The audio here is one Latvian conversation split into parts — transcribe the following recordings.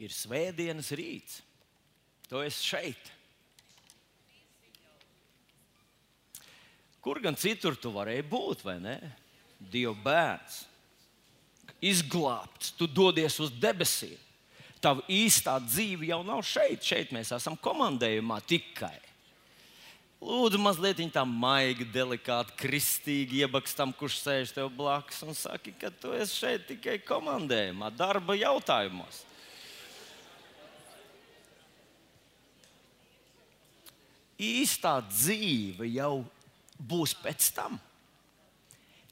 ir svētdienas rīts. Tu esi šeit. Kur gan citur tu varēji būt, vai ne? Dieva bērns, izglābts, tu dodies uz debesīm. Tava īstā dzīve jau nav šeit. Šeit mēs esam komandējumā tikai. Lūdzu, mazliet tā maigi, delikāti, kristīgi iebakstam, kurš sēž tev blakus un saka, ka tu esi šeit tikai komandējumā, darba jautājumos. Īstā dzīve jau būs pēc tam.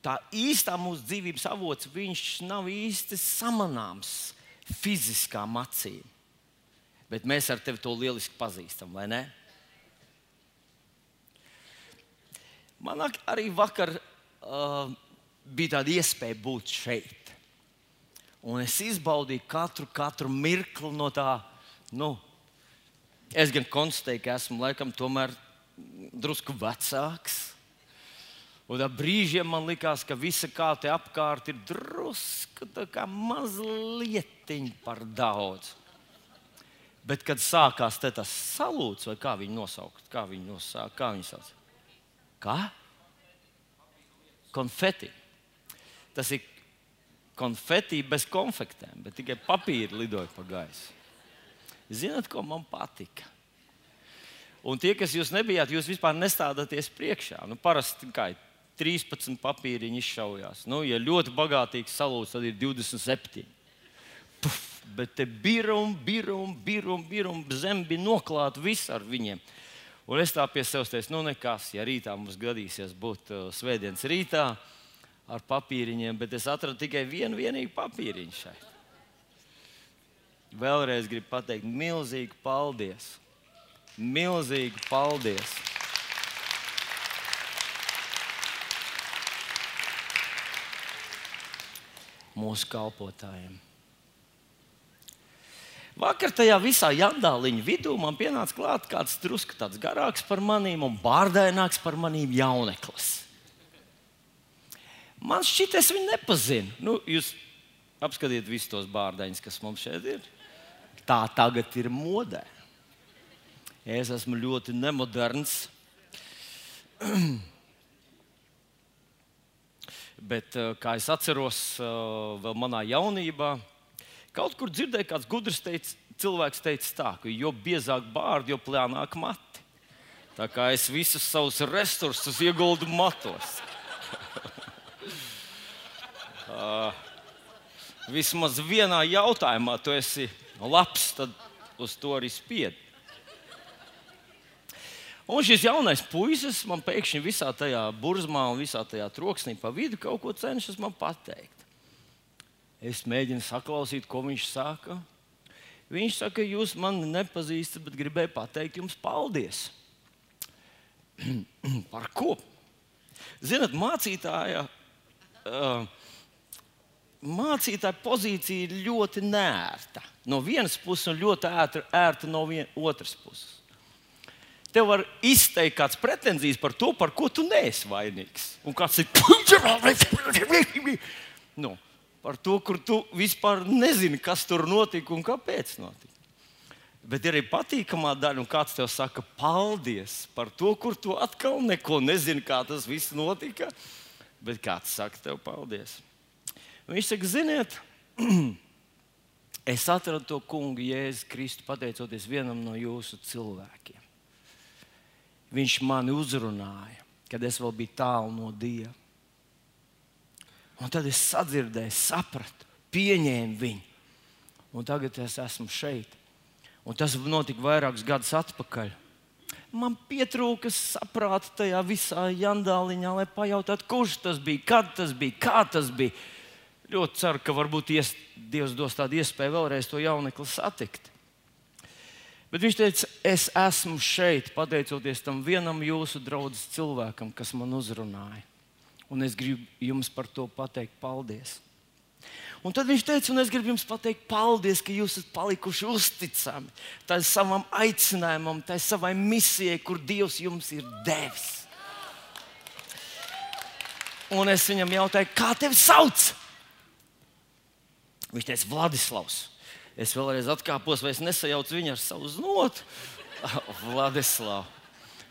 Tā īstā mūsu dzīvības avots, viņš nav īsti samanāms fiziskām acīm. Bet mēs ar tevi to lieliski pazīstam, vai ne? Man arī vakar uh, bija tāda iespēja būt šeit. Un es izbaudīju katru, katru mirkli no tā. Nu, es gan konstatēju, ka esmu laikam tomēr drusku vecāks. Un brīžiem man likās, ka visa kā te apkārt ir drusku mazliet par daudz. Bet, kad sākās tas salūts, vai kā viņu nosaukt, kā viņu nosaukt, kā viņu sauc? Kā? Konfeti. Tas ir konfeti bez konfektēm, bet tikai papīri lidoja pa gaisu. Ziniet, ko man patika? Un tie, kas jūs nebijāt, jūs vispār nestādāties priekšā. Nu, parasti kā 13 papīriņi izšaujās. Nu, ja ļoti bagātīgs salūts, tad ir 27. Puf, bet te bija un bija un zem bija noklāta viss ar viņiem. Un es tā pie sevis teicu, nu nekas, ja rītā mums gadīsies būt uh, svētdienas rītā ar papīriņiem, bet es atradu tikai vienu vienīgu papīriņu šeit. Vēlreiz gribu pateikt milzīgu paldies. Milzīgu paldies! Mūsu kalpotājiem. Vakar tajā visā jandāliņa vidū man pienāca klāt kāds drusku tāds garāks par manīm un bārdaināks par manīm jauneklis. Man šķiet, es viņu nepazinu. Nu, jūs apskatiet visus tos bārdaņus, kas mums šeit ir. Tā tagad ir modē. Es esmu ļoti nemoderns. Bet, eh, kā es atceros, eh, vēl manā jaunībā, Kaut kur dzirdēju, kāds gudrs teica, cilvēks teica tā, ka jo biezāk bārdi, jo plānāk mati. Tā kā es visus savus resursus ieguldu matos. uh, vismaz vienā jautājumā tu esi labs, tad uz to arī spied. Un šis jaunais puisis man pēkšņi visā tajā burzmā un visā tajā troksnī pa vidu kaut ko cenšas man pateikt. Es mēģinu saklausīt, ko viņš saka. Viņš saka, jūs mani nepazīstat, bet gribēju pateikt jums paldies. Par ko? Zinat, mācītāja, uh, mācītāja pozīcija ir ļoti nērta. No vienas puses, un ļoti ērta, ērta no vien, otras puses. Tev var izteikt kādas pretenzijas par to, par ko tu neesi vainīgs. Un kāds ir. nu, par to, kur tu vispār nezini, kas tur notika un kāpēc notika. Bet ir arī patīkamā daļa, un kāds tev saka, paldies par to, kur tu atkal neko nezini, kā tas viss notika. Bet kāds saka, tev paldies. Viņš saka, ziniet, es atradu to kungu Jēzu Kristu pateicoties vienam no jūsu cilvēkiem. Viņš mani uzrunāja, kad es vēl biju tālu no Dieva. Un tad es sadzirdēju, sapratu, pieņēmu viņu. Un tagad es esmu šeit. Un tas notika vairākus gadus atpakaļ. Man pietrūka saprāta tajā visā jandāliņā, lai pajautātu, kurš tas bija, kad tas bija, kā tas bija. Ļoti ceru, ka varbūt ies, Dievs dos tādu iespēju vēlreiz to jaunekli satikt. Bet viņš teica, es esmu šeit pateicoties tam vienam jūsu draugam cilvēkam, kas man uzrunāja. Un es gribu jums par to pateikt paldies. Un tad viņš teica, un es gribu jums pateikt paldies, ka jūs esat palikuši uzticami tam savam aicinājumam, tai savai misijai, kur Dievs jums ir devis. Un es viņam jautāju, kā tevi sauc? Viņš teica, Vladislavs. Es vēlreiz atkāpos, vai es nesajaucu viņu ar savu znotu, Vladislavu.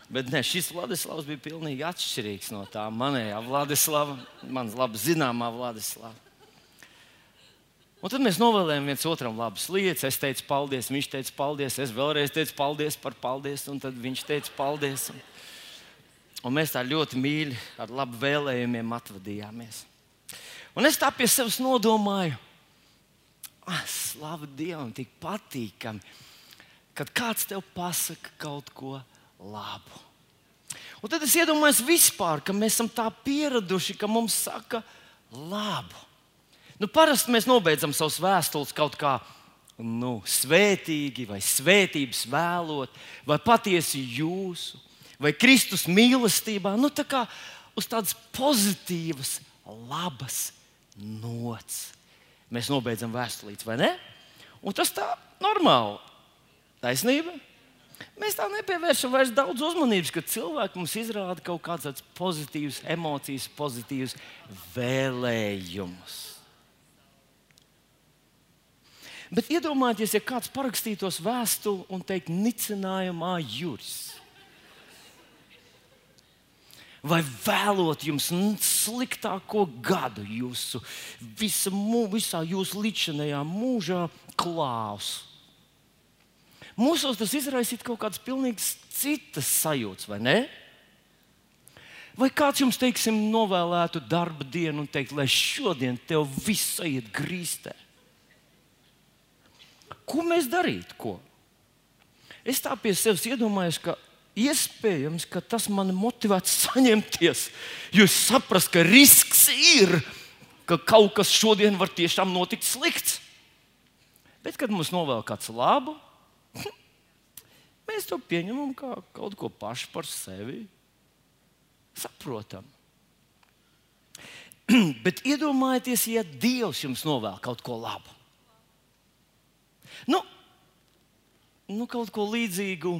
Bet ne, šis Vladislavs bija pilnīgi atšķirīgs no tā manējā Vladislava, manas labi zināmā Vladislava. Un tad mēs novēlējām viens otram labas lietas. Es teicu, paldies, viņš teica, paldies, es vēlreiz teicu, paldies par paldies, un tad viņš teica, paldies. Un, un mēs tā ļoti mīļi, ar labu vēlējumiem atvadījāmies. Un es tā pie sevis nodomāju, ah, slavu Dievam, tik patīkami, kad kāds tev pasaka kaut ko labu. Un tad es iedomājos vispār, ka mēs esam tā pieraduši, ka mums saka labu. Nu, parasti mēs nobeidzam savus vēstules kaut kā nu, svētīgi, vai svētības vēlot, vai patiesi jūsu, vai Kristus mīlestībā. Nu, tā kā uz tādas pozitīvas, labas nots. Mēs nobeidzam vēstulītes, vai ne? Un tas tā normāli. Taisnība. Mēs tā nepievēršam vairs daudz uzmanības, kad cilvēki mums izrāda kaut kādas pozitīvas emocijas, pozitīvas vēlējumus. Bet iedomājieties, ja kāds parakstītos vēstuli un teikt, nicinājumā jūras. Vai vēlot jums sliktāko gadu jūsu visa, visā jūsu līdzinājā mūžā klāvs? Mūsos tas izraisītu kaut kādas pilnīgi citas sajūtas, vai ne? Vai kāds jums, teiksim, novēlētu darba dienu un teikt, lai šodien tev viss iet grīstē? Ko mēs darītu? Ko? Es tā pie sevis iedomājos, ka iespējams, ka tas man motivētu saņemties, jo es saprotu, ka risks ir, ka kaut kas šodien var tiešām notikt slikts. Bet, kad mums novēl kāds labu, Mēs to pieņemam kā kaut ko pašu par sevi. Saprotam. Bet iedomājieties, ja Dievs jums novēl kaut ko labu. Nu, nu kaut ko līdzīgu,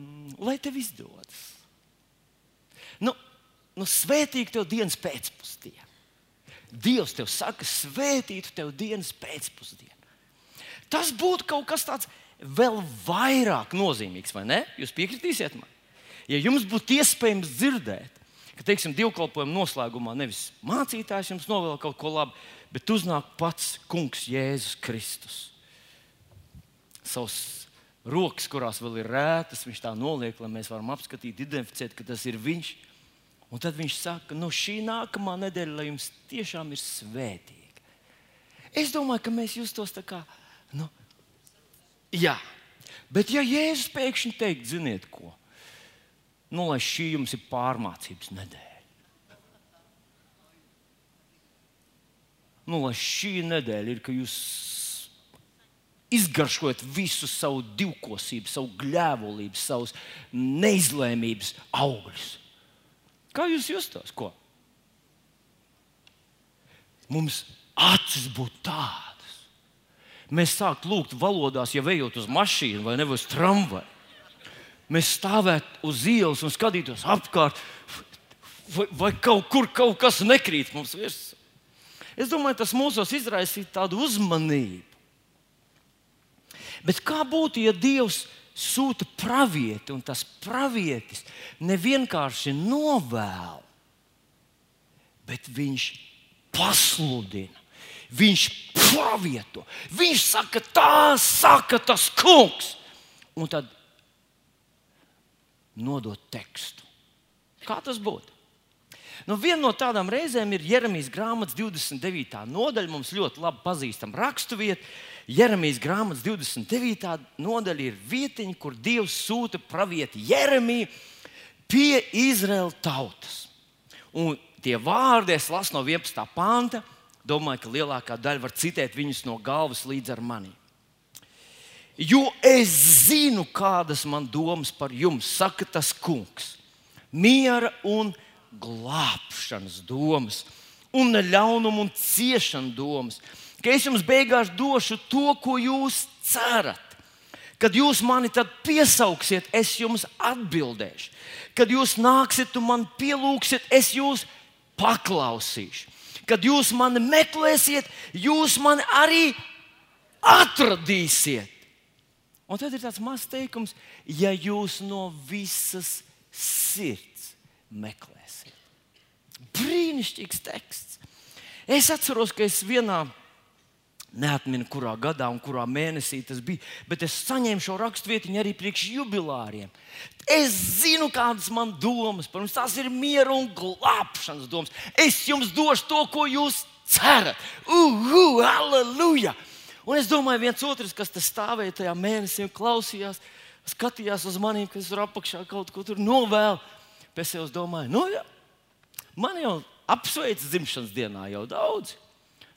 mm, lai tev izdodas. Nu, nu svētīgi tev dienas pēcpusdiena. Dievs tev saka, svētītu tev dienas pēcpusdienu. Tas būtu kaut kas tāds vēl vairāk nozīmīgs, vai ne? Jūs piekritīsiet man? Ja jums būtu iespējams dzirdēt, ka, teiksim, divkalpojuma noslēgumā nevis mācītājs jums novēl kaut ko labu, bet uznāk pats Kungs Jēzus Kristus. Savs rokas, kurās vēl ir rētas, viņš tā noliek, lai mēs varam apskatīt, identificēt, ka tas ir viņš. Un tad viņš saka, no nu, šī nākamā nedēļa, lai jums tiešām ir svētīga. Es domāju, ka mēs justos tā kā nu, Jā, bet ja Jēzus pēkšņi teikt, ziniet ko, nu, lai šī jums ir pārmācības nedēļa. Nu, lai šī nedēļa ir, ka jūs izgaršojat visu savu divkosību, savu gļēvulību, savus neizlēmības augļus. Kā jūs justos? Ko? Mums acis būtu tādas mēs sāktu lūgt valodās, ja ejot uz mašīnu vai nevis tramvaju. Mēs stāvētu uz ielas un skatītos apkārt, vai, vai kaut kur kaut kas nekrīt mums virsū. Es domāju, tas mūsos izraisīja tādu uzmanību. Bet kā būtu, ja Dievs sūta pravieti, un tas pravietis nevienkārši novēl, bet viņš pasludina? viņš pravieto. Viņš saka, tā saka tas kungs. Un tad nodot tekstu. Kā tas būtu? Nu, viena no tādām reizēm ir Jeremijas grāmatas 29. nodaļa. Mums ļoti labi pazīstama raksturvieta. Jeremijas grāmatas 29. nodaļa ir vietiņa, kur Dievs sūta pravieti Jeremiju pie Izraēlas tautas. Un tie vārdi es lasu no 11. panta domāju, ka lielākā daļa var citēt viņus no galvas līdz ar mani. Jo es zinu, kādas man domas par jums, saka tas kungs. Miera un glābšanas domas, un ļaunuma un ciešana domas. Ka es jums beigās došu to, ko jūs cerat. Kad jūs mani piesauksiet, es jums atbildēšu. Kad jūs nāksiet un man pielūgsiet, es jūs paklausīšu kad jūs mani meklēsiet, jūs mani arī atradīsiet. Un tad ir tāds mazs teikums, ja jūs no visas sirds meklēsiet. Brīnišķīgs teksts. Es atceros, ka es vienā Neatminu, kurā gadā un kurā mēnesī tas bija, bet es saņēmu šo raksturvietiņu arī priekš jubilāriem. Es zinu, kādas man domas, protams, tās ir miera un glābšanas domas. Es jums došu to, ko jūs cerat. Uhu, aleluja! Un es domāju, viens otrs, kas stāvēja tajā mēnesī un klausījās, skatījās uz maniem, kas tur apakšā kaut ko tur novēl. Pēc es domāju, nu jā, man jau apsveic dzimšanas dienā jau daudz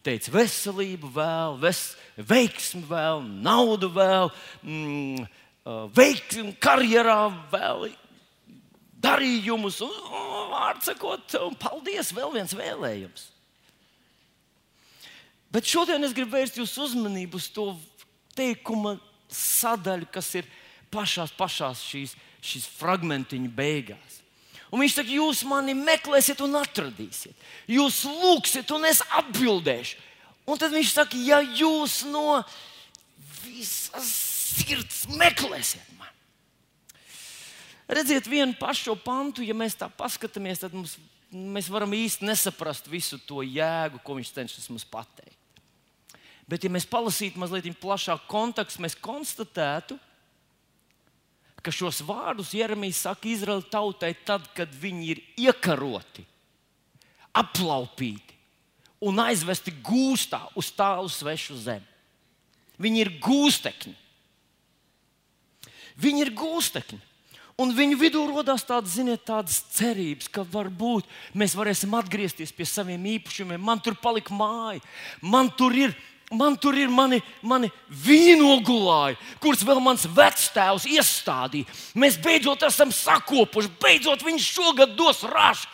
teica, veselību vēl, ves, veiksmi vēl, naudu vēl, mm, veiksmi karjerā vēl, darījumus, un vārds sakot, un paldies, vēl viens vēlējums. Bet šodien es gribu vērst jūsu uzmanību uz to teikuma sadaļu, kas ir pašās, pašās šīs, šīs fragmentiņa beigās. Un viņš saka, jūs mani meklēsiet un atradīsiet. Jūs lūgsiet, un es atbildēšu. Un tad viņš saka, ja jūs no visas sirds meklēsiet mani. Redziet, vienu pašu pantu, ja mēs tā paskatāmies, tad mums, mēs varam īsti nesaprast visu to jēgu, ko viņš cenšas mums pateikt. Bet, ja mēs palasītu mazliet plašāku kontekstu, mēs konstatētu, ka ka šos vārdus Jeremijs saka Izraēla tautai tad, kad viņi ir iekaroti, aplaupīti un aizvesti gūstā uz tālu svešu zemi. Viņi ir gūstekņi. Viņi ir gūstekņi. Un viņu vidū radās tādas, ziniet, tādas cerības, ka varbūt mēs varēsim atgriezties pie saviem īpašumiem. Man tur palika māja, man tur ir man tur ir mani, mani vīnogulāji, kurus vēl mans vectēvs iestādīja. Mēs beidzot esam sakopuši, beidzot viņš šogad dos rašu.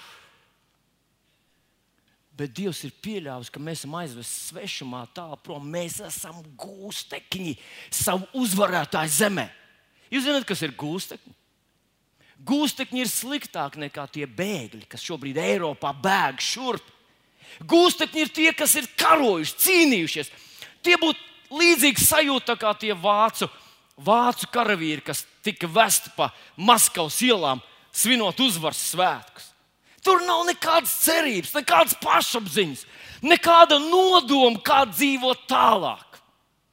Bet Dievs ir pieļāvis, ka mēs esam aizvesti svešumā, tālu prom. Mēs esam gūstekņi savu uzvarētāju zemē. Jūs zināt, kas ir gūstekņi? Gūstekņi ir sliktāki nekā tie bēgļi, kas šobrīd Eiropā bēg šurp. Gūstekņi ir tie, kas ir karojuši, cīnījušies. Tie būtu līdzīgi sajūta kā tie vācu, vācu karavīri, kas tika vesti pa Maskavas ielām, svinot uzvaras svētkus. Tur nav nekādas cerības, nekādas pašapziņas, nekāda nodoma, kā dzīvot tālāk.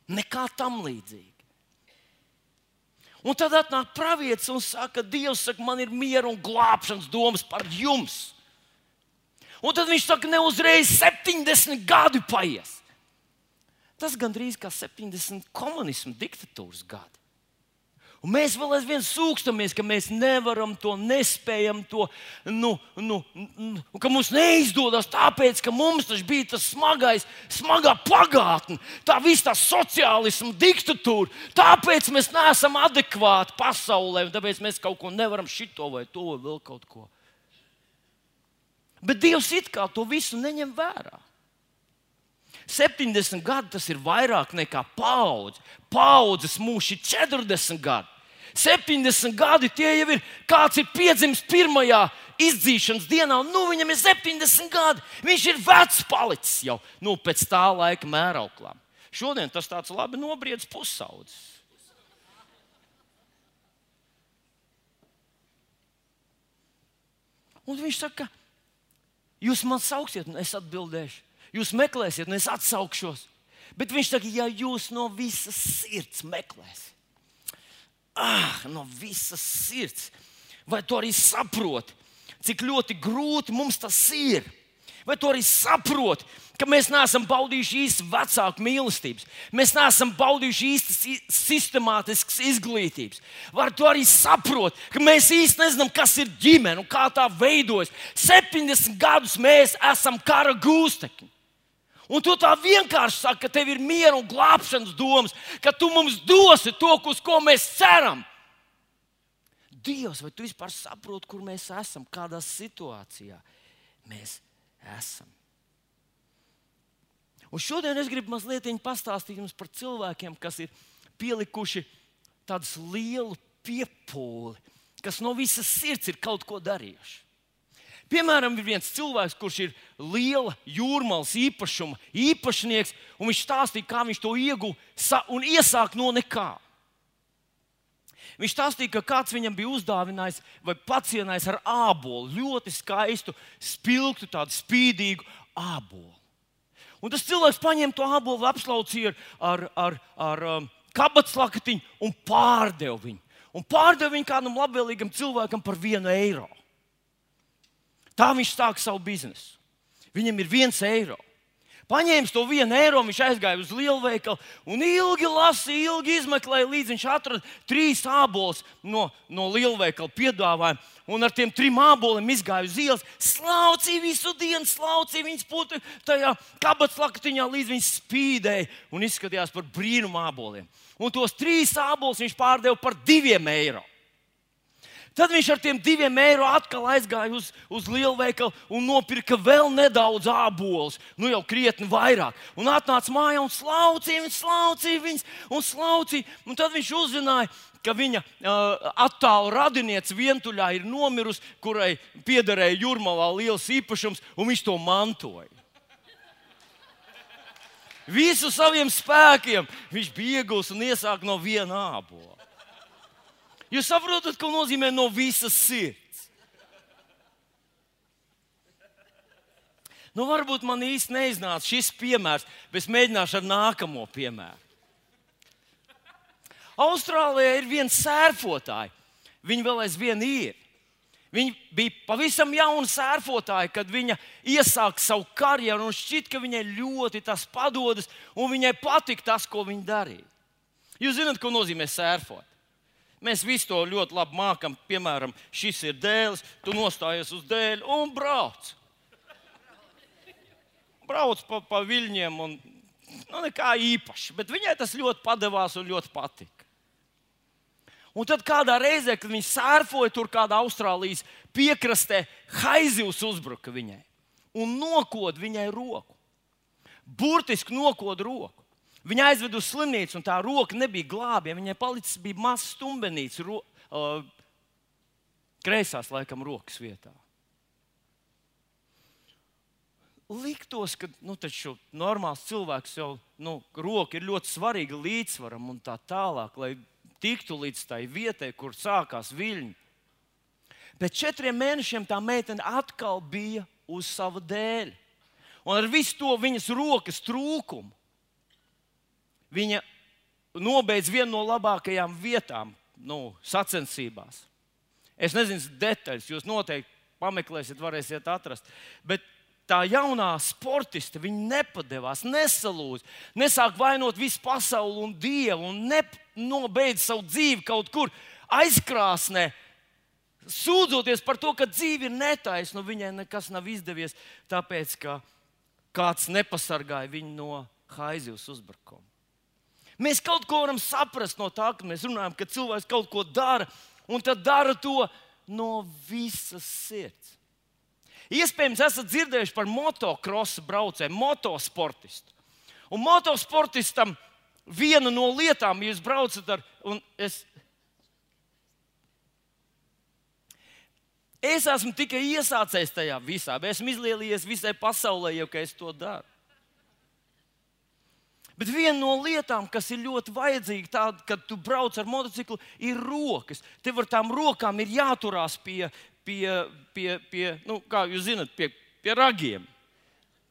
Nekā tam līdzīga. Un tad atnāk pravietis un saka, Dievs, saka, man ir miera un glābšanas domas par jums. Un tad viņš saka, ne uzreiz 70 gadi paies. Tas gandrīz kā 70 komunismu diktatūras gadi. Un mēs vēl aizvien sūkstamies, ka mēs nevaram to, nespējam to, nu, nu, nu, ka mums neizdodas tāpēc, ka mums tas bija tas smagais, smagā pagātne, tā visa tā sociālisma diktatūra. Tāpēc mēs neesam adekvāti pasaulē, un tāpēc mēs kaut ko nevaram šito vai to vai vēl kaut ko. Bet Dievs it kā to visu neņem vērā. 70 gadi tas ir vairāk nekā paudze. Paudzes mūžs ir 40 gadi. 70 gadi tie jau ir, kāds ir piedzimis pirmajā izdzīšanas dienā, un nu, viņam ir 70 gadi. Viņš ir vecs palicis jau nu, pēc tā laika mērauklām. Šodien tas tāds labi nobriedz pusaudzis. Un viņš saka, jūs man sauksiet, un es atbildēšu. Jūs meklēsiet, un es atsaukšos. Bet viņš saka, ja jūs no visas sirds meklēsiet, ah, no visas sirds, vai tu arī saproti, cik ļoti grūti mums tas ir? Vai tu arī saproti, ka mēs neesam baudījuši īsti vecāku mīlestības, mēs neesam baudījuši īsti sistemātiskas izglītības. Vai tu arī saproti, ka mēs īsti nezinām, kas ir ģimene un kā tā veidojas. 70 gadus mēs esam kara gūstekņi. Un tu tā vienkārši saki, ka tev ir miera un glābšanas domas, ka tu mums dosi to, uz ko mēs ceram. Dievs, vai tu vispār saproti, kur mēs esam, kādā situācijā mēs esam? Un šodien es gribu mazliet pastāstīt jums par cilvēkiem, kas ir pielikuši tādu lielu piepūli, kas no visas sirds ir kaut ko darījuši. Piemēram, ir viens cilvēks, kurš ir liela jūrmālas īpašuma īpašnieks, un viņš stāstīja, kā viņš to ieguva un iesāk no nekā. Viņš stāstīja, ka kāds viņam bija uzdāvinājis vai pacienājis ar ābolu, ļoti skaistu, spilgtu, tādu spīdīgu ābolu. Un tas cilvēks paņēma to ābolu, apslaucīja ar, ar, ar, ar um, kabatslakatiņu un pārdeva viņu. Un pārdeva viņu kādam labvēlīgam cilvēkam par vienu eiro. Tā viņš sāk savu biznesu. Viņam ir viens eiro. Paņēmis to vienu eiro, viņš aizgāja uz lielveikalu un ilgi lasīja, ilgi izmeklēja, līdz viņš atrada trīs ābolus no, no lielveikala piedāvājuma. Un ar tiem trim āboliem izgāja uz ielas, slaucīja visu dienu, slaucīja viņas putekļi tajā kabatas lakatiņā, līdz viņš spīdēja un izskatījās par brīnumu āboliem. Un tos trīs ābolus viņš pārdeva par diviem eiro. Tad viņš ar tiem diviem eiro atkal aizgāja uz, uz lielveikalu un nopirka vēl nedaudz ābolus, nu jau krietni vairāk. Un atnāca mājā un slaucīja viņus, slaucīja viņus un slaucīja. Un tad viņš uzzināja, ka viņa uh, attālu radiniece vientuļā ir nomirusi, kurai piederēja jūrmalā liels īpašums, un viņš to mantoja. Visu saviem spēkiem viņš bija iegūs un iesāk no viena ābola. Jūs saprotat, ko nozīmē no visas sirds? Nu, varbūt man īsti neiznāca šis piemērs, bet es mēģināšu ar nākamo piemēru. Austrālijā ir viens sērfotāji. Viņi vēl aizvien ir. Viņa bija pavisam jauna sērfotāja, kad viņa iesāka savu karjeru. Šķiet, ka viņai ļoti tas padodas, un viņai patika tas, ko viņa darīja. Jūs zināt, ko nozīmē sērfot? Mēs visi to ļoti labi mākam. Piemēram, šis ir dēls, tu nostājies uz dēļa un brauc. Brauc pa, pa viļņiem, un nu, nekā īpaša. Bet viņai tas ļoti padevās un ļoti patika. Un tad kādā reizē, kad viņi sērfoja tur kādā Austrālijas piekrastē, haizivs uzbruka viņai un nokod viņai roku. Burtiski nokod roku. Viņa aizveda uz slimnīcu, un tā roka nebija glābjama. Viņai palicis bija mazs stumbenīts, ro, uh, kreisās laikam rokas vietā. Liktos, ka nu, normāls cilvēks jau nu, roka ir ļoti svarīga līdzsvaram un tā tālāk, lai tiktu līdz tai vietai, kur sākās viļņi. Pēc četriem mēnešiem tā meitene atkal bija uz sava dēļ. Un ar visu to viņas rokas trūkumu viņa nobeidz vienu no labākajām vietām nu, sacensībās. Es nezinu detaļas, jūs noteikti pameklēsiet, varēsiet atrast. Bet tā jaunā sportiste nepadevās, nesalūza, nesāk vainot visu pasauli un dievu un nobeidz savu dzīvi kaut kur aizkrāsnē. Sūdzoties par to, ka dzīve ir netaisna, viņai nekas nav izdevies, tāpēc ka kāds nepasargāja viņu no haizivs uzbrukuma. Mēs kaut ko varam saprast no tā, ka mēs runājam, ka cilvēks kaut ko dara, un tad dara to no visas sirds. Iespējams, esat dzirdējuši par motocrossu braucēju, motosportistu. Un motosportistam viena no lietām, ja jūs braucat ar, un es, es esmu tikai iesācējis tajā visā, bet esmu izlielījies visai pasaulē, jau ka es to daru. Bet viena no lietām, kas ir ļoti vajadzīga, tāda, kad tu brauc ar motociklu, ir rokas. Tev ar tām rokām ir jāturās pie, pie, pie, pie nu, kā jūs zinat, pie, pie ragiem.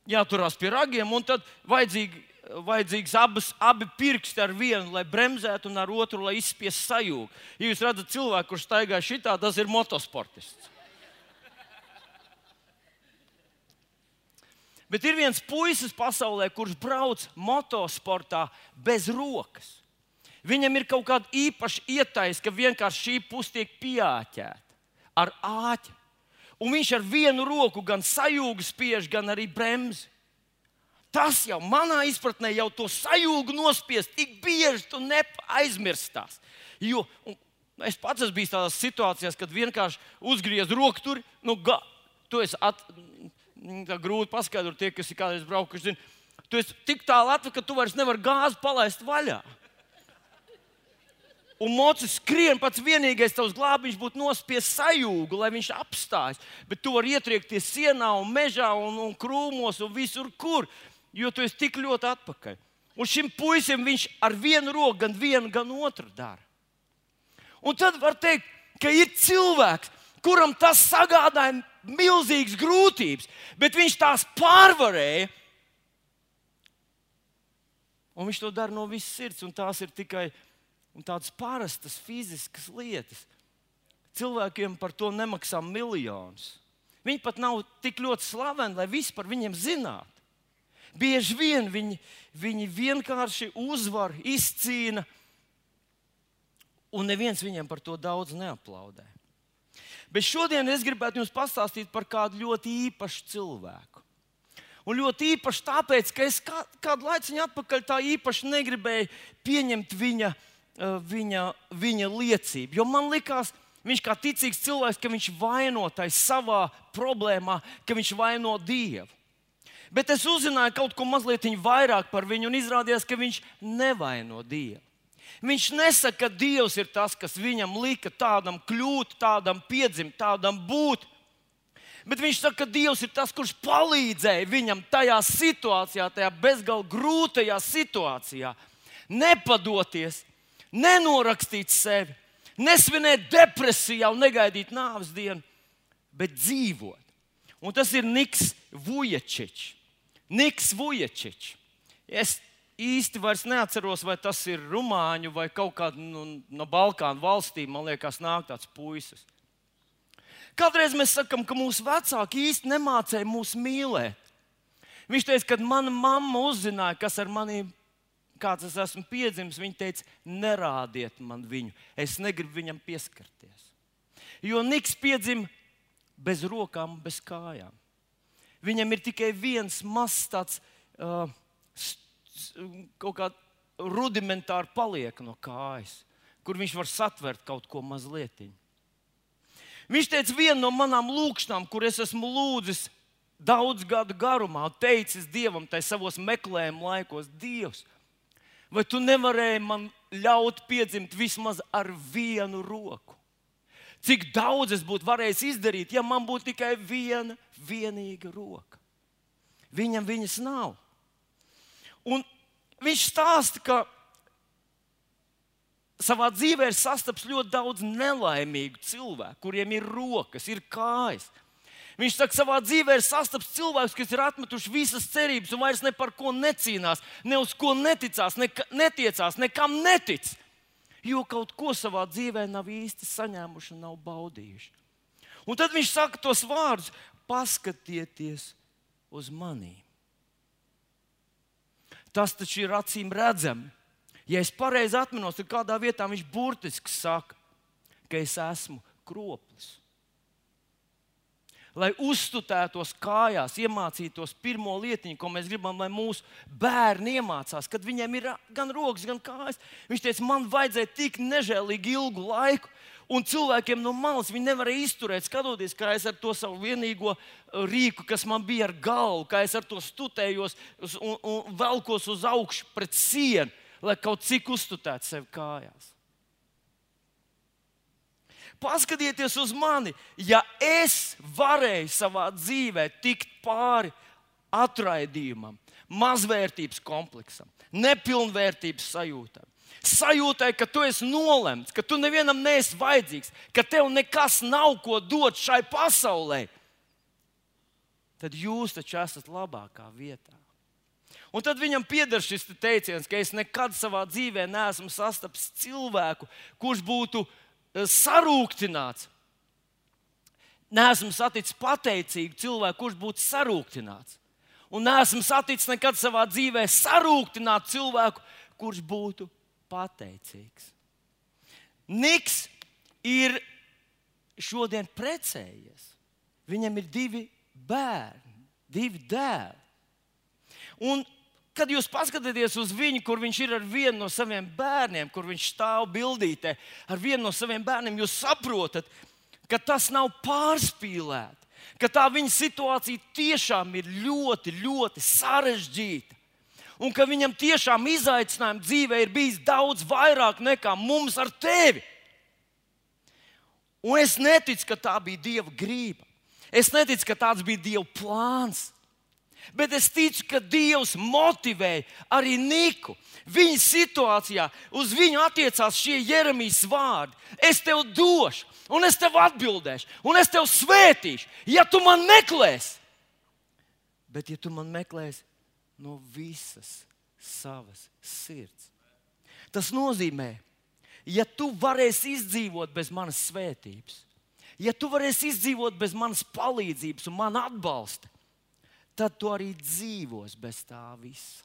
Jāturās pie ragiem, un tad vajadzīgi, vajadzīgs abas, abi pirksti ar vienu, lai bremzētu, un ar otru, lai izspiestu sajūgu. Ja jūs redzat cilvēku, kurš staigā šitā, tas ir motosportists. Bet ir viens puisis pasaulē, kurš brauc motosportā bez rokas. Viņam ir kaut kāda īpaša ietaisa, ka vienkārši šī puse tiek pieāķēta ar āķi. Un viņš ar vienu roku gan sajūgu spiež, gan arī bremzi. Tas jau manā izpratnē, jau to sajūgu nospiest, tik bieži tu neaizmirstās. Jo es pats esmu bijis tādās situācijās, kad vienkārši uzgriez roku tur, nu, ga, tu esi at, grūti paskaidrot tie, kas ir kādreiz braukuši. Zin, tu esi tik tālu atpakaļ, ka tu vairs nevari gāzi palaist vaļā. Un mocis skrien pats vienīgais tavs glābiņš būtu nospiest sajūgu, lai viņš apstājas. Bet tu vari ietriekties sienā, un mežā, un, un krūmos, un visur, kur, jo tu esi tik ļoti atpakaļ. Un šim puisim viņš ar vienu roku, gan vienu, gan otru dara. Un tad var teikt, ka ir cilvēks, kuram tas sagādāja milzīgas grūtības, bet viņš tās pārvarēja. Un viņš to dara no visas sirds, un tās ir tikai tādas parastas fiziskas lietas. Cilvēkiem par to nemaksā miljonus. Viņi pat nav tik ļoti slaveni, lai visi par viņiem zinātu. Bieži vien viņi, viņi vienkārši uzvar, izcīna, un neviens viņiem par to daudz neaplaudē. Bet šodien es gribētu jums pastāstīt par kādu ļoti īpašu cilvēku. Un ļoti īpaši tāpēc, ka es kā, kādu laiku atpakaļ tā īpaši negribēju pieņemt viņa Eh, viņa, viņa liecību. Jo man likās, viņš kā ticīgs cilvēks, ka viņš vainotais savā problēmā, ka viņš vaino Dievu. Bet es uzzināju kaut ko mazliet vairāk par viņu, un izrādījās, ka viņš nevaino Dievu. Viņš nesaka, ka Dievs ir tas, kas viņam lika tādam kļūt, tādam piedzimt, tādam būt. Bet viņš saka, ka Dievs ir tas, kurš palīdzēja viņam tajā situācijā, tajā bezgalīgi grūtajā situācijā, nepadoties, nenorakstīt sevi, nesvinēt depresijā un negaidīt nāves dienu, bet dzīvot. Un tas ir Niks Vujačičs. Niks Vujačičs. Es īsti vairs neatceros, vai tas ir rumāņu vai kaut kāda nu, no Balkānu valstīm. Man liekas, nāk tāds puisis. Kādreiz mēs sakām, ka mūsu vecāki īsti nemācīja mūs mīlēt. Viņš teica, kad mana mamma uzzināja, kas ar maniem kāds es esmu piedzimis, viņa teica, nerādiet man viņu. Es negribu viņam pieskarties. Jo Niks piedzima bez rokām, bez kājām. Viņam ir tikai viens mazs tāds uh, kaut kāds rudimentārs paliek no kājas, kur viņš var satvert kaut ko mazliet. Viņš teica, viena no manām lūkšanām, kur es esmu lūdzis daudz gadu garumā, teicis Dievam, tai savos meklējuma laikos, Dievs, Vai tu nevarēji man ļaut piedzimt vismaz ar vienu roku? Cik daudz es būtu varējis izdarīt, ja man būtu tikai viena vienīga roka? Viņam viņas nav. Un viņš stāsta, ka savā dzīvē ir sastaps ļoti daudz nelaimīgu cilvēku, kuriem ir rokas, ir kājas, Viņš saka, savā dzīvē ir sastaps cilvēks, kas ir atmetuši visas cerības un vairs ne par ko necīnās, ne uz ko neticās, ne, netiecās, nekam netic. Jo kaut ko savā dzīvē nav īsti saņēmuši un nav baudījuši. Un tad viņš saka tos vārdus: paskatieties uz mani. Tas taču ir acīm redzami. Ja es pareizi atminos, tad kādā vietā viņš burtiski saka, ka es esmu kroplis lai uzstutētos kājās, iemācītos pirmo lietiņu, ko mēs gribam, lai mūsu bērni iemācās, kad viņiem ir gan rokas, gan kājas. Viņš teica, man vajadzēja tik nežēlīgi ilgu laiku. Un cilvēkiem no malas viņi nevarēja izturēt, skatoties, kā es ar to savu vienīgo uh, rīku, kas man bija ar galvu, kā es ar to stutējos un, un velkos uz augšu pret sienu, lai kaut cik uzstutētu sevi kājās. Paskatieties uz mani, ja es varēju savā dzīvē tikt pāri atraidījumam, mazvērtības kompleksam, nepilnvērtības sajūtai. Sajūtai, ka tu esi nolemts, ka tu nevienam neesi vajadzīgs, ka tev nekas nav ko dot šai pasaulē, tad jūs taču esat labākā vietā. Un tad viņam pieder šis teiciens, ka es nekad savā dzīvē neesmu sastapis cilvēku, kurš būtu uh, sarūktināts. Nesmu saticis pateicīgu cilvēku, kurš būtu sarūktināts. Un nesmu saticis nekad savā dzīvē sarūktinātu cilvēku, kurš būtu pateicīgs. Niks ir šodien precējies. Viņam ir divi bērni, divi dēli. Un Kad jūs paskatāties uz viņu, kur viņš ir ar vienu no saviem bērniem, kur viņš stāv bildītē ar vienu no saviem bērniem, jūs saprotat, ka tas nav pārspīlēti, ka tā viņa situācija tiešām ir ļoti, ļoti sarežģīta. Un ka viņam tiešām izaicinājumu dzīvē ir bijis daudz vairāk nekā mums ar tevi. Un es neticu, ka tā bija Dieva grība. Es neticu, ka tāds bija Dieva plāns. Bet es ticu, ka Dievs motivēja arī Niku. Viņa situācijā uz viņu attiecās šie Jeremijas vārdi. Es tev došu, un es tev atbildēšu, un es tev svētīšu, ja tu man meklēsi. Bet, ja tu man meklēsi no visas savas sirds, tas nozīmē, ja tu varēsi izdzīvot bez manas svētības, ja tu varēsi izdzīvot bez manas palīdzības un man atbalsta, tad tu arī dzīvos bez tā visa.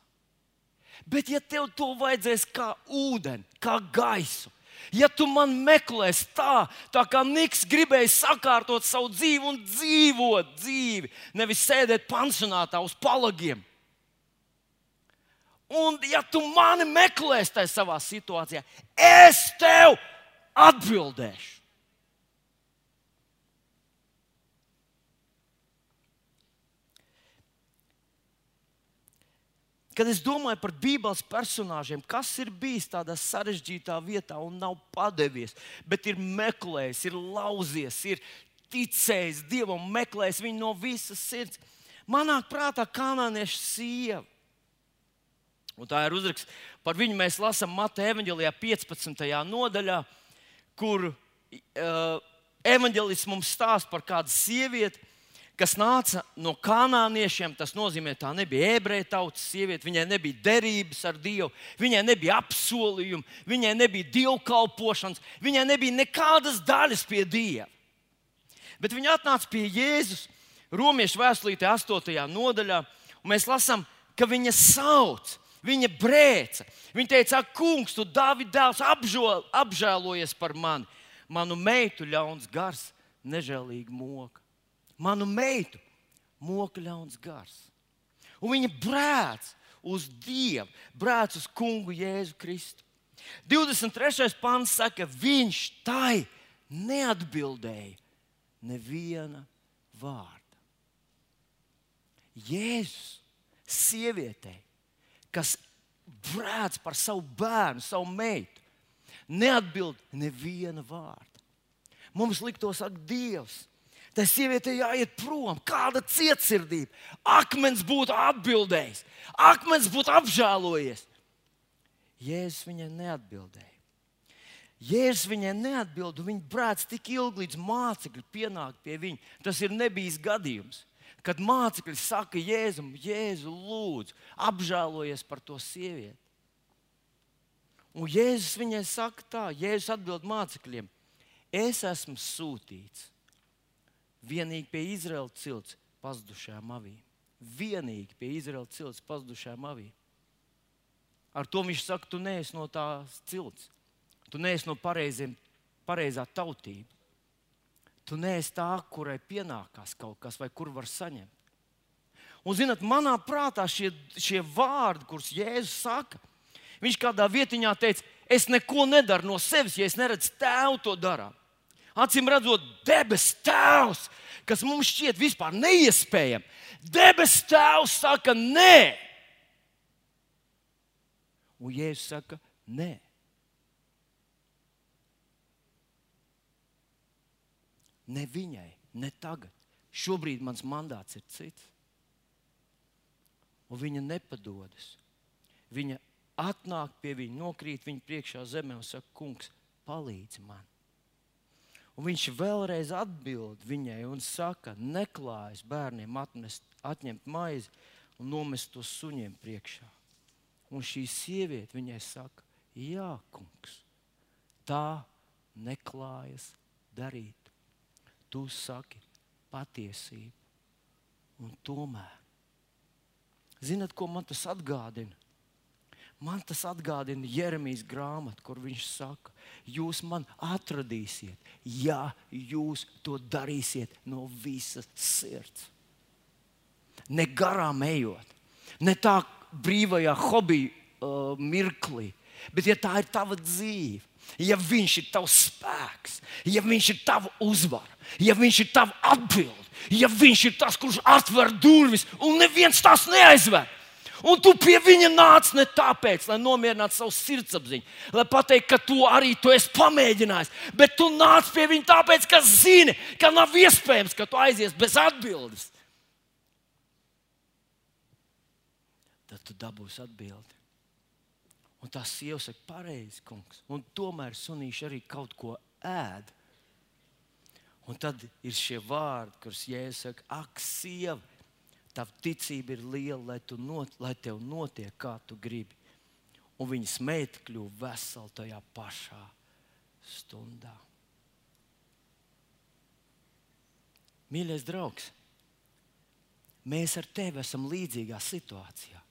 Bet, ja tev to vajadzēs kā ūdeni, kā gaisu, ja tu man meklēsi tā, tā kā Niks gribēja sakārtot savu dzīvi un dzīvot dzīvi, nevis sēdēt pansionātā uz palagiem, Un, ja tu mani meklēsi tajā savā situācijā, es tev atbildēšu. Kad es domāju par Bībeles personāžiem, kas ir bijis tādā sarežģītā vietā un nav padevies, bet ir meklējis, ir lauzies, ir ticējis Dievam, meklējis viņu no visas sirds, manā prātā kanāniešu sieva. Un tā ir uzraksts par viņu. Mēs lasām Mateja evanģēlijā 15. nodaļā, kur uh, evanģēlis mums stāsta par kādu sievieti, kas nāca no kanāniešiem. Tas nozīmē, tā nebija ebreju tautas sieviete, viņai nebija derības ar Dievu, viņai nebija apsolījumi, viņai nebija dievkalpošanas, viņai nebija nekādas daļas pie Dieva. Bet viņa atnāca pie Jēzus Romiešu vēstulītē, 8. nodaļā, un mēs lasām, ka viņa sauc. Viņa brēca. Viņa teica, ak, kungs, tu Dāvida dēls apžol, apžēlojies par mani. Manu meitu ļauns gars, nežēlīgi moka. Manu meitu moka ļauns gars. Un viņa brēc uz Dievu, brēc uz kungu Jēzu Kristu. 23. pāns saka, viņš tai neatbildēja neviena vārda. Jēzus sievietei kas brēc par savu bērnu, savu meitu, neatbild neviena vārda. Mums liktos, ak, Dievs, tai sievietei jāiet prom, kāda cietsirdība. Akmens būtu atbildējis, akmens būtu apžēlojies. Jēzus viņai neatbildēja. Jēzus viņai neatbildēja, viņa brēc tik ilgi, līdz mācekļi pienāk pie viņa. Tas ir nebijis gadījums. Kad mācekļi saka Jēzum, Jēzu, lūdzu, apžēlojies par to sievieti. Un Jēzus viņai saka tā, Jēzus atbild mācekļiem, es esmu sūtīts vienīgi pie Izraēlas cilts pazudušajām avīm. Vienīgi pie Izraēlas cilts pazudušajām avīm. Ar to viņš saka, tu neesi no tās cilts, tu neesi no pareiziem, pareizā tautība. Tu neesi tā, kurai pienākās kaut kas, vai kur var saņemt. Un, zinot, manā prātā šie, šie vārdi, kurus Jēzus saka, viņš kādā vietiņā teica, es neko nedaru no sevis, ja es neredzu tēvu to darām. Acīm redzot, debesu tēvs, kas mums šķiet vispār neiespējami, debesu tēvs saka, nē. Un Jēzus saka, nē. Ne viņai, ne tagad. Šobrīd mans mandāts ir cits. Un viņa nepadodas. Viņa atnāk pie viņa, nokrīt viņa priekšā zemē un saka, Kungs, palīdzi man. Un viņš vēlreiz atbild viņai un saka, neklājas bērniem atnest, atņemt maizi un nomest to suņiem priekšā. Un šī sieviete viņai saka, Jā, kungs, tā neklājas darīt tu saki patiesību. Un tomēr, zinot, ko man tas atgādina? Man tas atgādina Jeremijas grāmatu, kur viņš saka, jūs man atradīsiet, ja jūs to darīsiet no visas sirds. Ne garām ejot, ne tā brīvajā hobija uh, mirklī, bet ja tā ir tava dzīve, ja viņš ir tavs spēks, ja viņš ir tava uzvara, ja viņš ir tava atbilde, ja viņš ir tas, kurš atver durvis un neviens tās neaizver. Un tu pie viņa nāc ne tāpēc, lai nomierinātu savu sirdsapziņu, lai pateiktu, ka tu arī to esi pamēģinājis, bet tu nāc pie viņa tāpēc, ka zini, ka nav iespējams, ka tu aizies bez atbildes. Tad tu dabūsi atbildi. Un tā sieva saka, pareizi, kungs, un tomēr sunīši arī kaut ko ēd. Un tad ir šie vārdi, kurus Jēzus saka, ak, sieva, tava ticība ir liela, lai, not, lai tev notiek, kā tu gribi. Un viņas meita kļuva vesela tajā pašā stundā. Mīļais draugs, mēs ar tevi esam līdzīgā situācijā.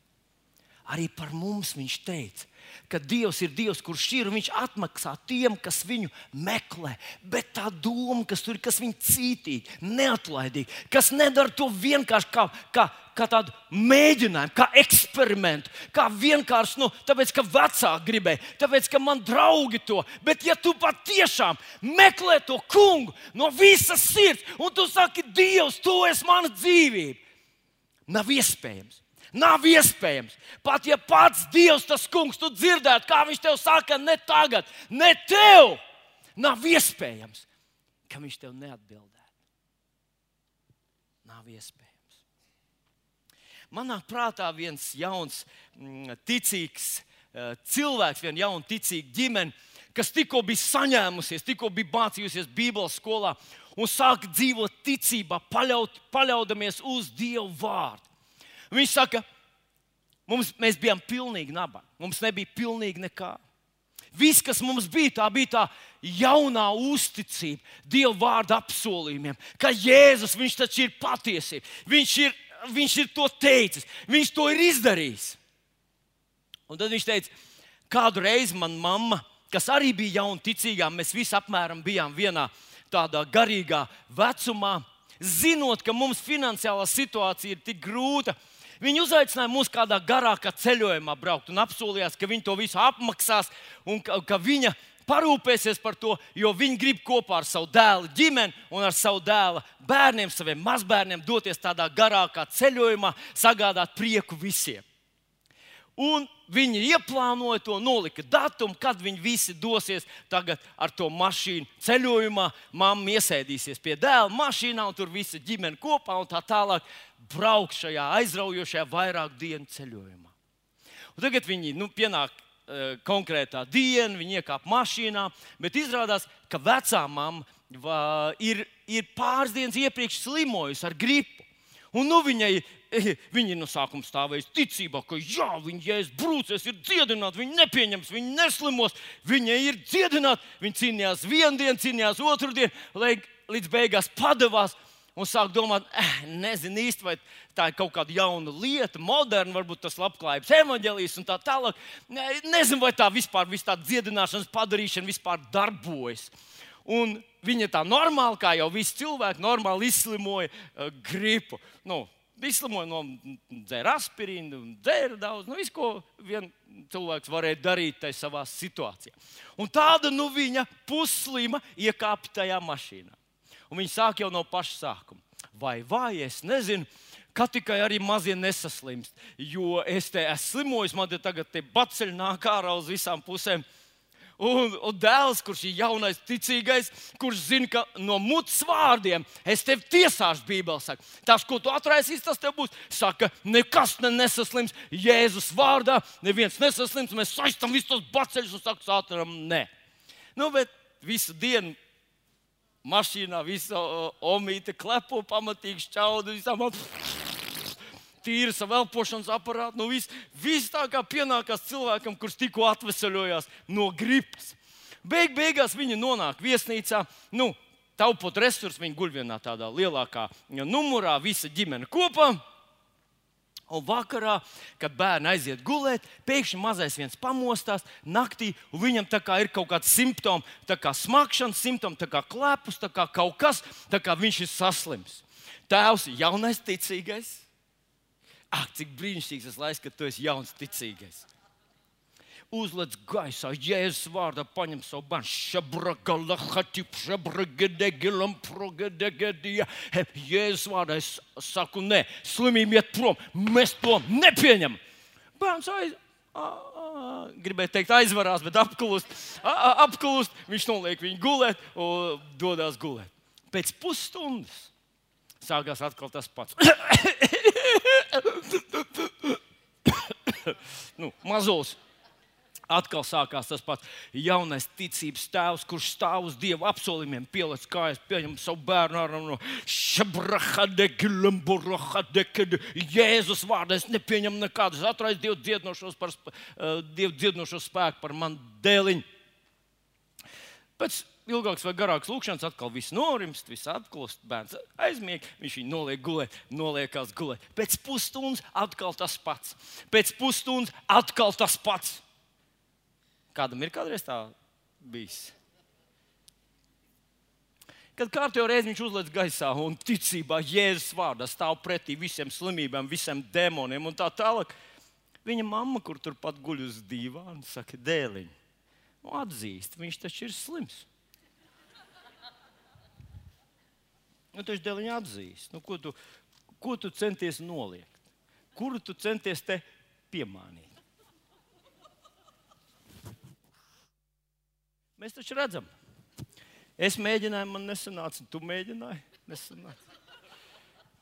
Arī par mums viņš teica, ka Dievs ir Dievs, kurš ir un viņš atmaksā tiem, kas viņu meklē. Bet tā doma, kas tur ir, kas viņu cītīgi, neatlaidīgi, kas nedara to vienkārši kā, kā, kā tādu mēģinājumu, kā eksperimentu, kā vienkārši, nu, tāpēc, ka vecāki gribēja, tāpēc, ka man draugi to. Bet, ja tu patiešām meklē to kungu no visas sirds, un tu saki, Dievs, tu esi mana dzīvība, nav iespējams Nav iespējams. Pat ja pats Dievs, tas kungs, tu dzirdētu, kā viņš tev saka, ne tagad, ne tev, nav iespējams, ka viņš tev neatbildētu. Nav iespējams. Manā prātā viens jauns, mm, ticīgs eh, cilvēks, viena jauna ticīga ģimene, kas tikko bija saņēmusies, tikko bija mācījusies Bībeles skolā un sāka dzīvot ticībā, paļaut, paļaudamies uz Dieva vārdu. Viņš saka, mums, mēs bijām pilnīgi nabaga. Mums nebija pilnīgi nekā. Viss, kas mums bija, tā bija tā jaunā uzticība Dieva vārda apsolījumiem, ka Jēzus taču ir patiesība. Viņš ir, viņš ir to teicis, viņš to ir izdarījis. Un tad viņš teica, kādu reizi manā mamma, kas arī bija jauna ticīgā, mēs visi apmēram bijām vienā tādā garīgā vecumā, zinot, ka mums finansiālā situācija ir tik grūta, Viņi uzaicināja mūs kādā garākā ceļojumā braukt un apsolījās, ka viņi to visu apmaksās un ka, ka viņa parūpēsies par to, jo viņi grib kopā ar savu dēlu ģimeni un ar savu dēlu bērniem, saviem mazbērniem doties tādā garākā ceļojumā, sagādāt prieku visiem. Un viņi ieplānoja to, nolika datumu, kad viņi visi dosies tagad ar to mašīnu ceļojumā. Māma iesēdīsies pie dēla mašīnā, un tur visa ģimene kopā un tā tālāk brauks šajā aizraujošajā vairāk dienu ceļojumā. Un tagad viņi nu, pienāk uh, konkrētā diena, viņi iekāp mašīnā, bet izrādās, ka vecā mamma ir, ir pāris dienas iepriekš slimojusi ar gripu. Un nu viņai Viņi no sākuma stāvēja ticībā, ka jā, viņi jēzus brūcēs, ir dziedināti, viņi nepieņems, viņi neslimos, viņi ir dziedināti. Viņi cīnījās vienu dienu, cīnījās otru dienu, lai līdz beigās padavās. Un sāk domāt, eh, nezinu īsti, vai tā ir kaut kāda jauna lieta, moderna, varbūt tas labklājības evanģēlijas un tā tālāk. Nezinu, vai tā vispār tā dziedināšanas padarīšana vispār darbojas. Un viņa tā normāli, kā jau visi cilvēki, normāli izslimoja uh, gripu. Nu, izslimoja no dzēra aspirīnu, dzēra daudz, nu, visu, ko viens cilvēks varēja darīt tajā savā situācijā. Un tāda nu viņa puslima iekāpa tajā mašīnā. Un viņi sāk jau no paša sākuma. Vai, vai, es nezinu, kā tikai arī mazie nesaslimst, jo es te esmu slimojis, man te tagad te baceļi nāk ārā uz visām pusēm. Un, un dēls, kurš ir jaunais, ticīgais, kurš zina, ka no mutes vārdiem es tevi tiesāšu, Bībelē saka, tas, ko tu atraisīsi, tas tev būs. Saka, nekas ne nesaslims, Jēzus vārdā, neviens nesaslims, mēs saistam visus tos baceļus un sakām, sātaram, nē. Nu, bet visu dienu mašīnā, visa omīte klepo, pamatīgi šķaudu, visam apgādājot tīra savu elpošanas aparātu. Nu, viss, viss tā kā pienākās cilvēkam, kurš tikko atvesaļojās no gripas. Beig beigās viņi nonāk viesnīcā. Nu, Taupot resursus, viņi guļ vienā tādā lielākā numurā, visa ģimene kopā. Un vakarā, kad bērni aiziet gulēt, pēkšņi mazais viens pamostās naktī, un viņam ir kaut kāds simptoms, kā smakšanas simptoms, kā klepus, kā kaut kas, tā kā viņš ir saslims. Tēvs jaunais ticīgais, Ak, cik brīnišķīgs tas laiks, kad tu esi jauns, ticīgais. Uzliec gaisā, Jēzus vārdā paņem savu bērnu. Jēzus vārdā es saku, nē, slimība iet prom. Mēs to nepieņemam. Bērns aiz, a, a, gribēja teikt, aizvarās, bet apklust, a, a, apklust. Viņš noliek viņu gulēt un dodas gulēt. Pēc pusstundas sākās atkal tas pats. nu, mazos Atkal sākās tas pats jaunais ticības tēvs, kurš stāv uz dievu apsolījumiem, pieliec kājas, pieņem savu bērnu ar no Jēzus vārdu. Es nepieņemu nekādus atraiz dievu dziedinošos, par, uh, dievu dziedinošo spēku par manu dēliņu. Pēc ilgāks vai garāks lūkšanas atkal viss norimst, viss atklāst, bērns aizmieg, viņš viņu noliek gulēt, noliekās gulēt. Pēc pusstundas atkal tas pats. Pēc pusstundas atkal tas pats. Kādam ir kādreiz tā bijis? Kad kārtībā reizē viņš uzliek gaisā un ticībā Jēzus vārdā stāv pretī visiem slimībām, visiem demoniem un tā tālāk. Viņa mamma, kur turpat guļ uz dīvāna, saka, dēliņ, nu, atzīst, viņš taču ir slims. Nu, taču dēliņa atzīst, nu, ko, tu, ko tu centies noliegt, kuru tu centies te piemānīt. Mēs taču redzam, es mēģināju, man nesanāca, tu mēģināji. Nesanāca.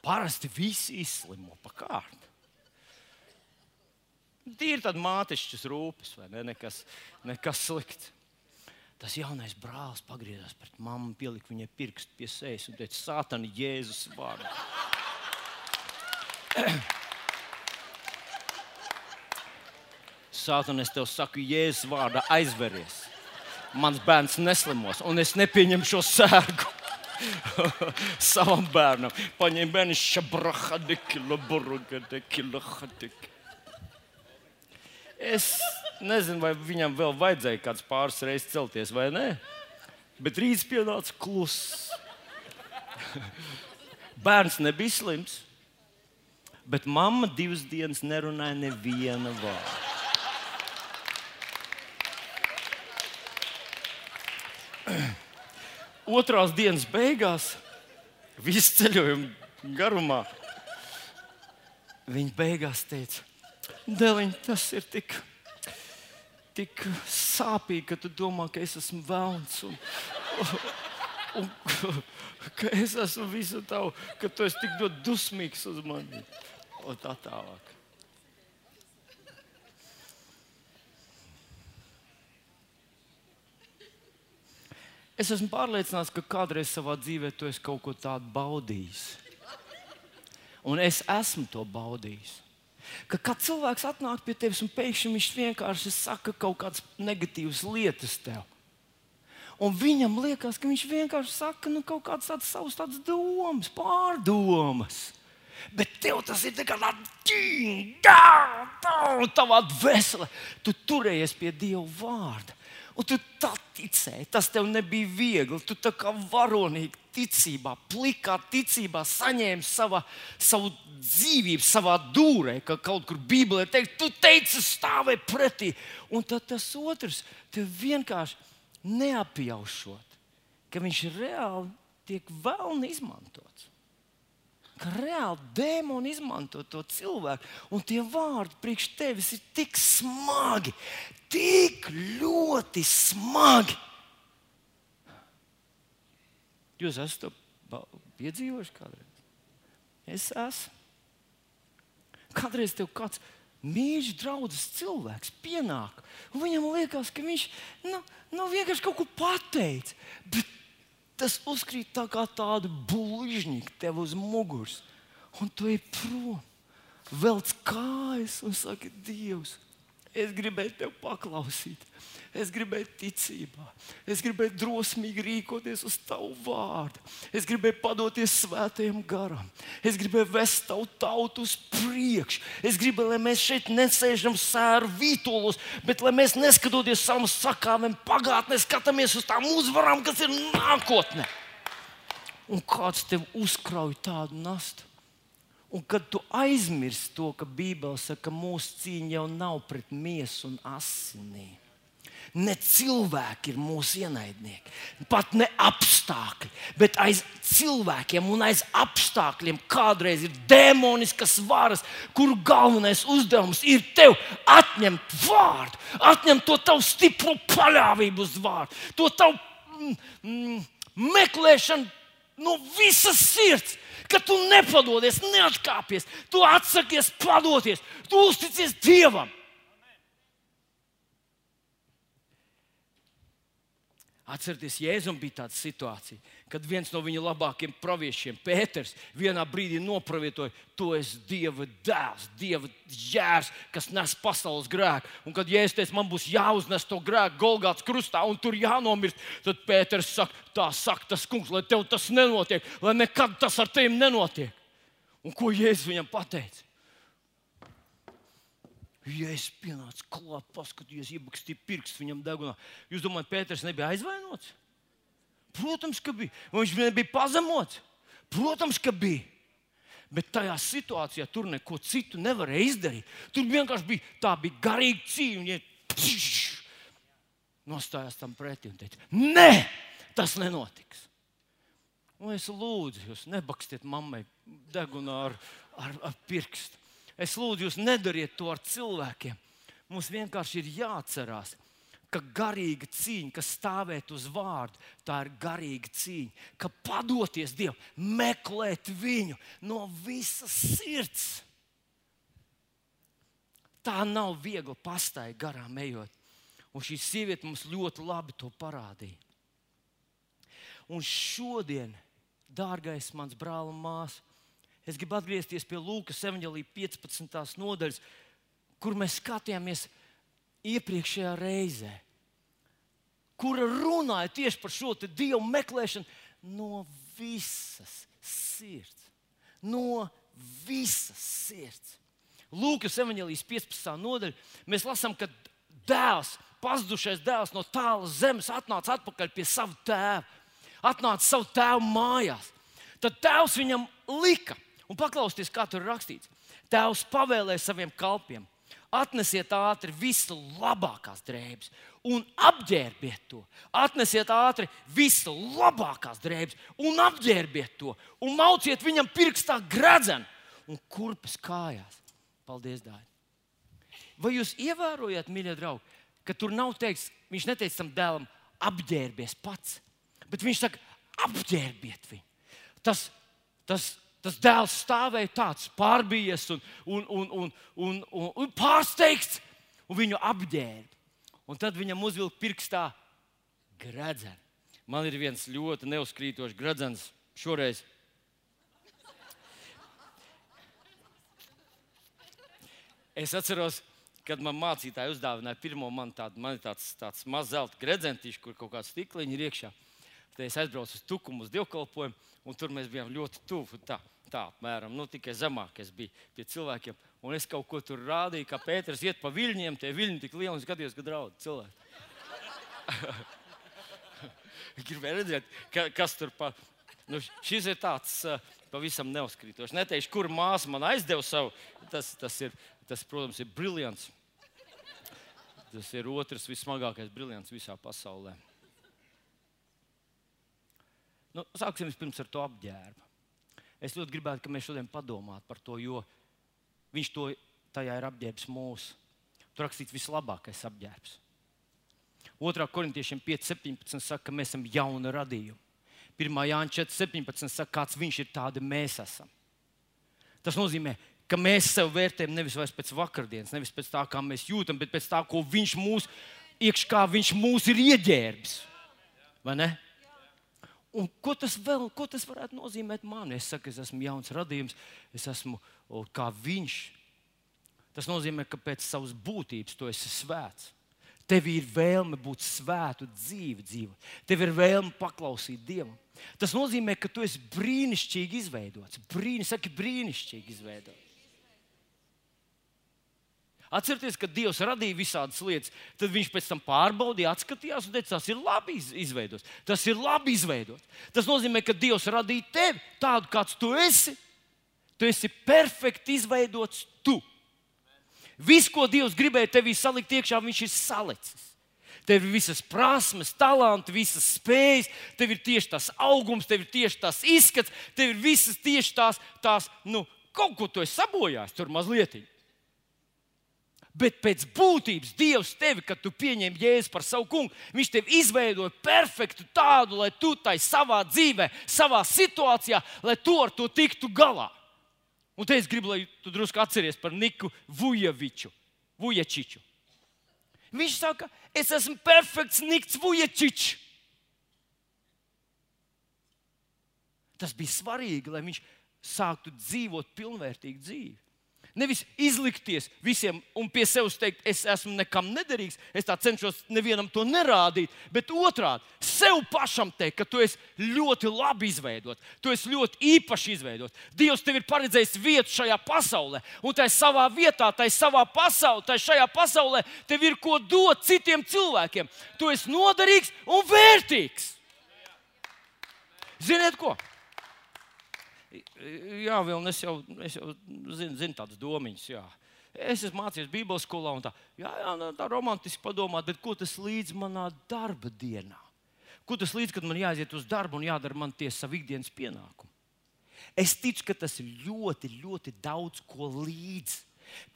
Parasti visi izslimo pa kārtu. Tīri tāda mātišķas rūpes, vai ne? Nekas, nekas slikts. Tas jaunais brālis pagriezās pret mammu, pielika viņai pirkstu pie sejas un teica, Sātana, Jēzus vārdā. Sātana, es tev saku, Jēzus vārdā aizveries mans bērns neslimos, un es nepieņemu šo sērgu. Savam bērnam. Paņēma bērnu šabrahadiki, laburgadiki, lahadiki. Es nezinu, vai viņam vēl vajadzēja kāds pāris reizes celties vai nē, bet rīts pienāca kluss. Bērns nebija slims, bet mamma divas dienas nerunāja nevienu vārdu. otrās dienas beigās, visu ceļojumu garumā, viņa beigās teica, Dēliņ, tas ir tik, tik sāpīgi, ka tu domā, ka es esmu vēlns. Un, un, un, ka es esmu visu tavu, ka tu esi tik dusmīgs uz mani. Un tā tālāk. Es esmu pārliecināts, ka kādreiz savā dzīvē tu esi kaut ko tādu baudījis. Un es esmu to baudījis. Ka kad cilvēks atnāk pie tevis un pēkšņi viņš vienkārši saka kaut kādas negatīvas lietas tev. Un viņam liekas, ka viņš vienkārši saka nu, kaut kādas tādas savas tādas domas, pārdomas. Bet tev tas ir kā tāds - tavā dvēselē. Tu turējies pie Dieva vārda. Un tu tā ticēji, tas tev nebija viegli. Tu tā kā varonīgi ticībā, plikā ticībā saņēmi sava, savu dzīvību savā dūrē, ka kaut kur Bībelē teikt, tu teici, stāvēji pretī. Un tad tas otrs tev vienkārši neapjaušot, ka viņš reāli tiek vēlni izmantots ka reāli dēmoni izmanto to cilvēku, un tie vārdi priekš tevis ir tik smagi, tik ļoti smagi. Jūs esat to piedzīvojuši kādreiz? Es esmu. Kādreiz tev kāds mīļš, draugs cilvēks pienāk, un viņam liekas, ka viņš nu, nu, vienkārši kaut ko pateicis. Tas uzkrīt tā kā tāda buļbuļsakta tev uz muguras, un tu ej prom, velc kājas un saki, Dievs, es gribēju tev paklausīt. Es gribēju ticībā, es gribēju drosmīgi rīkoties uz tavu vārdu. Es gribēju padoties svētajam garam. Es gribēju vest tavu tautu uz priekšu. Es gribēju, lai mēs šeit nesēžam sēru vītolos, bet lai mēs neskatoties savam sakāmiem pagātnē, skatāmies uz tām uzvarām, kas ir nākotnē. Un kāds tev uzkrauj tādu nastu? Un kad tu aizmirsti to, ka Bībele saka, ka mūsu cīņa jau nav pret miesu un asinīm Ne cilvēki ir mūsu ienaidnieki, pat ne apstākļi, bet aiz cilvēkiem un aiz apstākļiem kādreiz ir demoniskas varas, kuru galvenais uzdevums ir tev atņemt vārdu, atņemt to tavu stipro paļāvību uz vārdu, to tavu mm, mm, meklēšanu no visas sirds. Ka tu nepadodies, neatkāpies, tu atsakies padoties, tu uzticies Dievam. Atcerieties, Jēzum bija tāda situācija, kad viens no viņa labākajiem praviešiem, Pēters, vienā brīdī nopravietoja, tu esi Dieva dēls, Dieva jērs, kas nes pasaules grēku. Un kad Jēzus teica, man būs jāuznes to grēku Golgāts krustā un tur jānomirst, tad Pēters saka, tā saka tas kungs, lai tev tas nenotiek, lai nekad tas ar tevi nenotiek. Un ko Jēzus viņam pateica? Ja es pienācu klāt, paskatījos, iebakstīju pirkstu viņam degunā, jūs domājat, Pēters nebija aizvainots? Protams, ka bija. Viņš nebija pazemots? Protams, ka bija. Bet tajā situācijā tur neko citu nevarēja izdarīt. Tur vienkārši bija tā bija garīga cīņa. Nostājās tam pretī un teica, nē, tas nenotiks. Un es lūdzu, jūs nebakstiet mammai degunā ar, ar, ar pirkstu. Es lūdzu, jūs nedariet to ar cilvēkiem. Mums vienkārši ir jāatcerās, ka garīga cīņa, kas stāvēt uz vārdu, tā ir garīga cīņa. Ka padoties Dievam, meklēt viņu no visas sirds. Tā nav viegli pastaigāt garām ejot. Un šī sieviete mums ļoti labi to parādīja. Un šodien, dārgais mans brāl un māsas, Es gribu atgriezties pie Lūkas 15. nodaļas, kur mēs skatījāmies iepriekšējā reizē, kura runāja tieši par šo dievu meklēšanu no visas sirds. No visas sirds. Lūkas evanģēlijas 15. nodaļa mēs lasām, ka dēls, pazudušais dēls no tālas zemes atnāca atpakaļ pie sava tēva, atnāca savu tēvu mājās. Tad tēvs viņam lika Un paklausieties, kā tur rakstīts. Tēvs pavēlēja saviem kalpiem, atnesiet ātri visu labākās drēbes un apģērbiet to. Atnesiet ātri visu labākās drēbes un apģērbiet to. Un mauciet viņam pirkstā gredzenu un kurpes kājās. Paldies, Dārgi! Vai jūs ievērojat, mīļie draugi, ka tur nav teikts, viņš neteica tam dēlam, apģērbies pats, bet viņš saka, apģērbiet viņu. Tas, tas Tas dēls stāvēja tāds pārbījies un, un, un, un, un, un, un pārsteigts, un viņu apģērba. Un tad viņam uzvilka pirkstā gredzenu. Man ir viens ļoti neuzkrītošs gredzens šoreiz. Es atceros, kad man mācītāji uzdāvināja pirmo man tādu, man tāds, tāds mazs zelta gredzentiņš, kur kaut kāds stikliņš ir iekšā. Tad es aizbraucu uz Tukumu uz dievkalpojumu, un tur mēs bijām ļoti tuvu. Tā, tā apmēram, nu, tikai zemāk es biju pie cilvēkiem. Un es kaut ko tur rādīju, kā Pēters iet pa viļņiem, tie viļņi tik lieli un skatījos, ka draud cilvēki. Gribēju redzēt, ka, kas tur pa. Nu, šis ir tāds pavisam neuzkrītošs. Neteikšu, kur māsa man aizdeva savu. Tas, tas, ir, tas protams, ir brīvs. Tas ir otrs vismagākais brīvs visā pasaulē. Nu, sāksim pirms ar to apģērbu. Es ļoti gribētu, lai mēs šodien padomātu par to, jo viņš to tajā ir apģērbs mūsu. Tur rakstīts vislabākais apģērbs. 2. korintiešiem 5.17 saka, ka mēs esam jauni radījumi. 1. Jāņa 4.17 saka, kāds viņš ir, tādi mēs esam. Tas nozīmē, ka mēs sev vērtējam nevis pēc vakardienas, nevis pēc tā, kā mēs jūtam, bet pēc tā, ko viņš mūs iekšā, kā viņš mūs ir ieģērbis. Vai ne? Un ko tas vēl, ko tas varētu nozīmēt man? Es saku, es esmu jauns radījums, es esmu kā viņš. Tas nozīmē, ka pēc savas būtības tu esi svēts. Tev ir vēlme būt svētu dzīvi, dzīvot. Tev ir vēlme paklausīt Dievam. Tas nozīmē, ka tu esi brīnišķīgi izveidots. Brīni, saki, brīnišķīgi izveidots. Atcerieties, ka Dievs radīja visādas lietas, tad viņš pēc tam pārbaudīja, atskatījās un teica, tas ir labi izveidots. Tas ir labi izveidots. Tas nozīmē, ka Dievs radīja tevi tādu, kāds tu esi. Tu esi perfekti izveidots tu. Viss, ko Dievs gribēja tevī salikt iekšā, viņš ir salicis. Tev ir visas prasmes, talanti, visas spējas, tev ir tieši tas augums, tev ir tieši tas izskats, tev ir visas tieši tās, tās nu, kaut ko tu esi sabojājis tur mazliet. Bet pēc būtības Dievs tevi, kad tu pieņem jēzu par savu kungu, Viņš tevi izveidoja perfektu tādu, lai tu tai savā dzīvē, savā situācijā, lai tu ar to tiktu galā. Un te es gribu, lai tu drusku atceries par Niku Vujaviču, Vujačiču. Viņš saka, es esmu perfekts Nikts Vujačičs. Tas bija svarīgi, lai viņš sāktu dzīvot pilnvērtīgu dzīvi. Nevis izlikties visiem un pie sevis teikt, es esmu nekam nederīgs, es tā cenšos nevienam to nerādīt, bet otrādi sev pašam teikt, ka tu esi ļoti labi izveidots, tu esi ļoti īpaši izveidots. Dievs tev ir paredzējis vietu šajā pasaulē, un tajā savā vietā, tajā savā pasaulē, tajā šajā pasaulē tev ir ko dot citiem cilvēkiem. Tu esi noderīgs un vērtīgs. Ziniet ko? Jā, vēl es jau, es jau zinu, zinu tādas domiņas. Jā. Es esmu mācījies Bībeles skolā, un tā, jā, jā, nu, tā romantiski padomāt, bet ko tas līdz manā darba dienā? Ko tas līdz, kad man jāiziet uz darbu un jādara man tie savi ikdienas pienākumi? Es ticu, ka tas ļoti, ļoti daudz ko līdzi.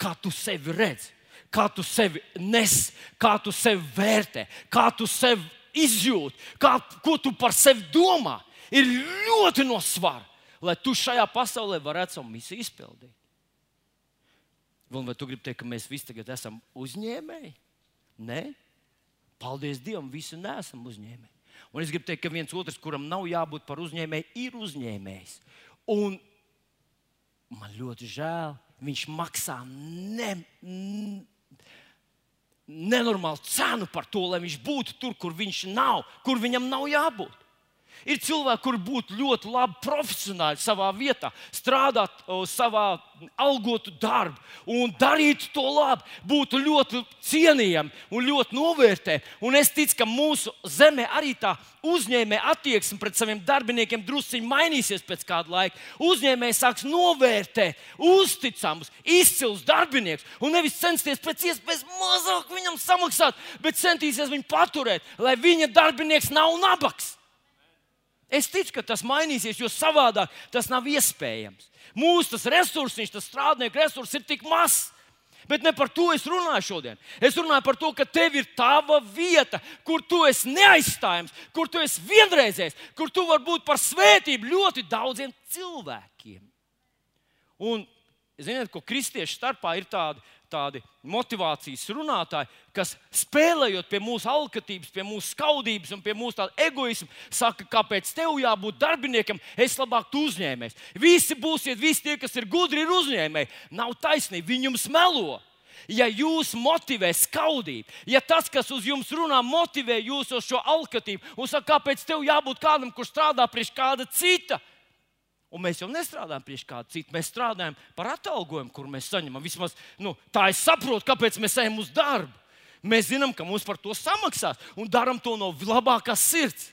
Kā tu sevi redzi, kā tu sevi nes, kā tu sevi vērtē, kā tu sevi izjūti, kā, ko tu par sevi domā, ir ļoti no svara lai tu šajā pasaulē varētu savu misiju izpildīt. Vai tu gribi teikt, ka mēs visi tagad esam uzņēmēji? Nē, paldies Dievam, visi neesam uzņēmēji. Un es gribu teikt, ka viens otrs, kuram nav jābūt par uzņēmēju, ir uzņēmējs. Un man ļoti žēl, viņš maksā ne, nenormālu cenu par to, lai viņš būtu tur, kur viņš nav, kur viņam nav jābūt. Ir cilvēki, kuri būtu ļoti labi profesionāli savā vietā, strādāt savā algotu darbu un darīt to labi, būtu ļoti cienījami un ļoti novērtēti. Un es ticu, ka mūsu zemē arī tā uzņēmēja attieksme pret saviem darbiniekiem druskuļi mainīsies pēc kāda laika. Uzņēmēji sāks novērtēt uzticamus, izcilus darbiniekus un nevis censties pēc iespējas mazāk viņam samaksāt, bet centīsies viņu paturēt, lai viņa darbinieks nav nabaks. Es ticu, ka tas mainīsies, jo savādāk tas nav iespējams. Mūsu tas resurss, tas strādnieku resurss ir tik mazs. Bet ne par to es runāju šodien. Es runāju par to, ka tev ir tava vieta, kur tu esi neaizstājams, kur tu esi vienreizējs, kur tu vari būt par svētību ļoti daudziem cilvēkiem. Un, ziniet, ko kristiešu starpā ir tādi tādi motivācijas runātāji, kas spēlējot pie mūsu alkatības, pie mūsu skaudības un pie mūsu egoisma, saka, kāpēc tev jābūt darbiniekam, es labāk tu uzņēmējs. Visi būsiet, visi tie, kas ir gudri, ir uzņēmēji. Nav taisnība, viņi jums melo. Ja jūs motivē skaudību, ja tas, kas uz jums runā, motivē jūs uz šo alkatību, un saka, kāpēc tev jābūt kādam, kurš strādā priekš kāda cita, Un mēs jau nestrādājam pie kāda cita. Mēs strādājam par atalgojumu, kur mēs saņemam. Vismaz nu, tā es saprotu, kāpēc mēs ejam uz darbu. Mēs zinām, ka mums par to samaksās un darām to no labākās sirds.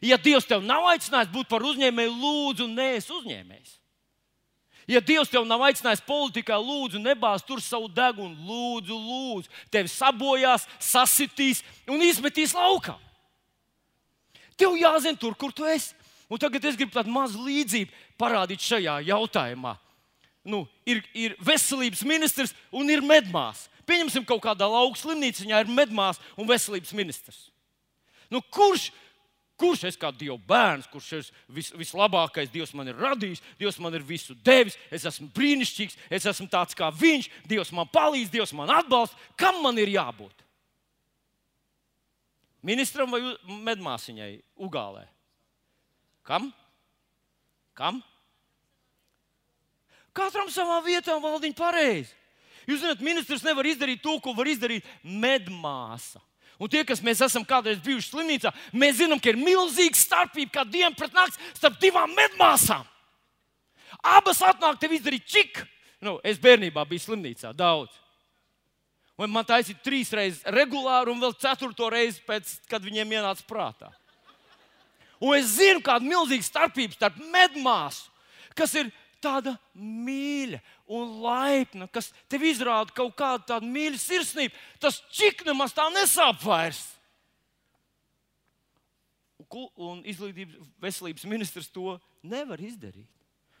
Ja Dievs tev nav aicinājis būt par uzņēmēju, lūdzu, nē, es uzņēmējs. Ja Dievs tev nav aicinājis politikā, lūdzu, nebāz tur savu degunu, lūdzu, lūdzu, tevi sabojās, sasitīs un izmetīs laukā. Tev jāzina tur, kur tu esi. Un tagad es gribu tādu mazu līdzību parādīt šajā jautājumā. Nu, ir, ir veselības ministrs un ir medmāsa. Pieņemsim, kaut kādā lauka slimnīcā ir medmāsa un veselības ministrs. Nu, kurš, kurš es kā Dieva bērns, kurš ir vis, vislabākais, Dievs man ir radījis, Dievs man ir visu devis, es esmu brīnišķīgs, es esmu tāds kā Viņš, Dievs man palīdz, Dievs man atbalsta. Kam man ir jābūt? Ministram vai medmāsiņai Ugālē? Kam? Kam? Katram savā vietā valdiņa pareizi. Jūs zināt, ministrs nevar izdarīt to, ko var izdarīt medmāsa. Un tie, kas mēs esam kādreiz bijuši slimnīcā, mēs zinām, ka ir milzīga starpība, kā diena pret nakti, starp divām medmāsām. Abas atnāk tev izdarīt čik. Nu, es bērnībā biju slimnīcā daudz. Un man taisīja trīs reizes regulāri, un vēl ceturto reizi, pēc, kad viņiem ienāca prātā. Un es zinu, kāda milzīga starpība starp medmāsu, kas ir tāda mīļa un laipna, kas tev izrāda kaut kādu tādu mīļu sirsnību. Tas čik nemaz tā nesāp vairs. un izglītības veselības ministrs to nevar izdarīt.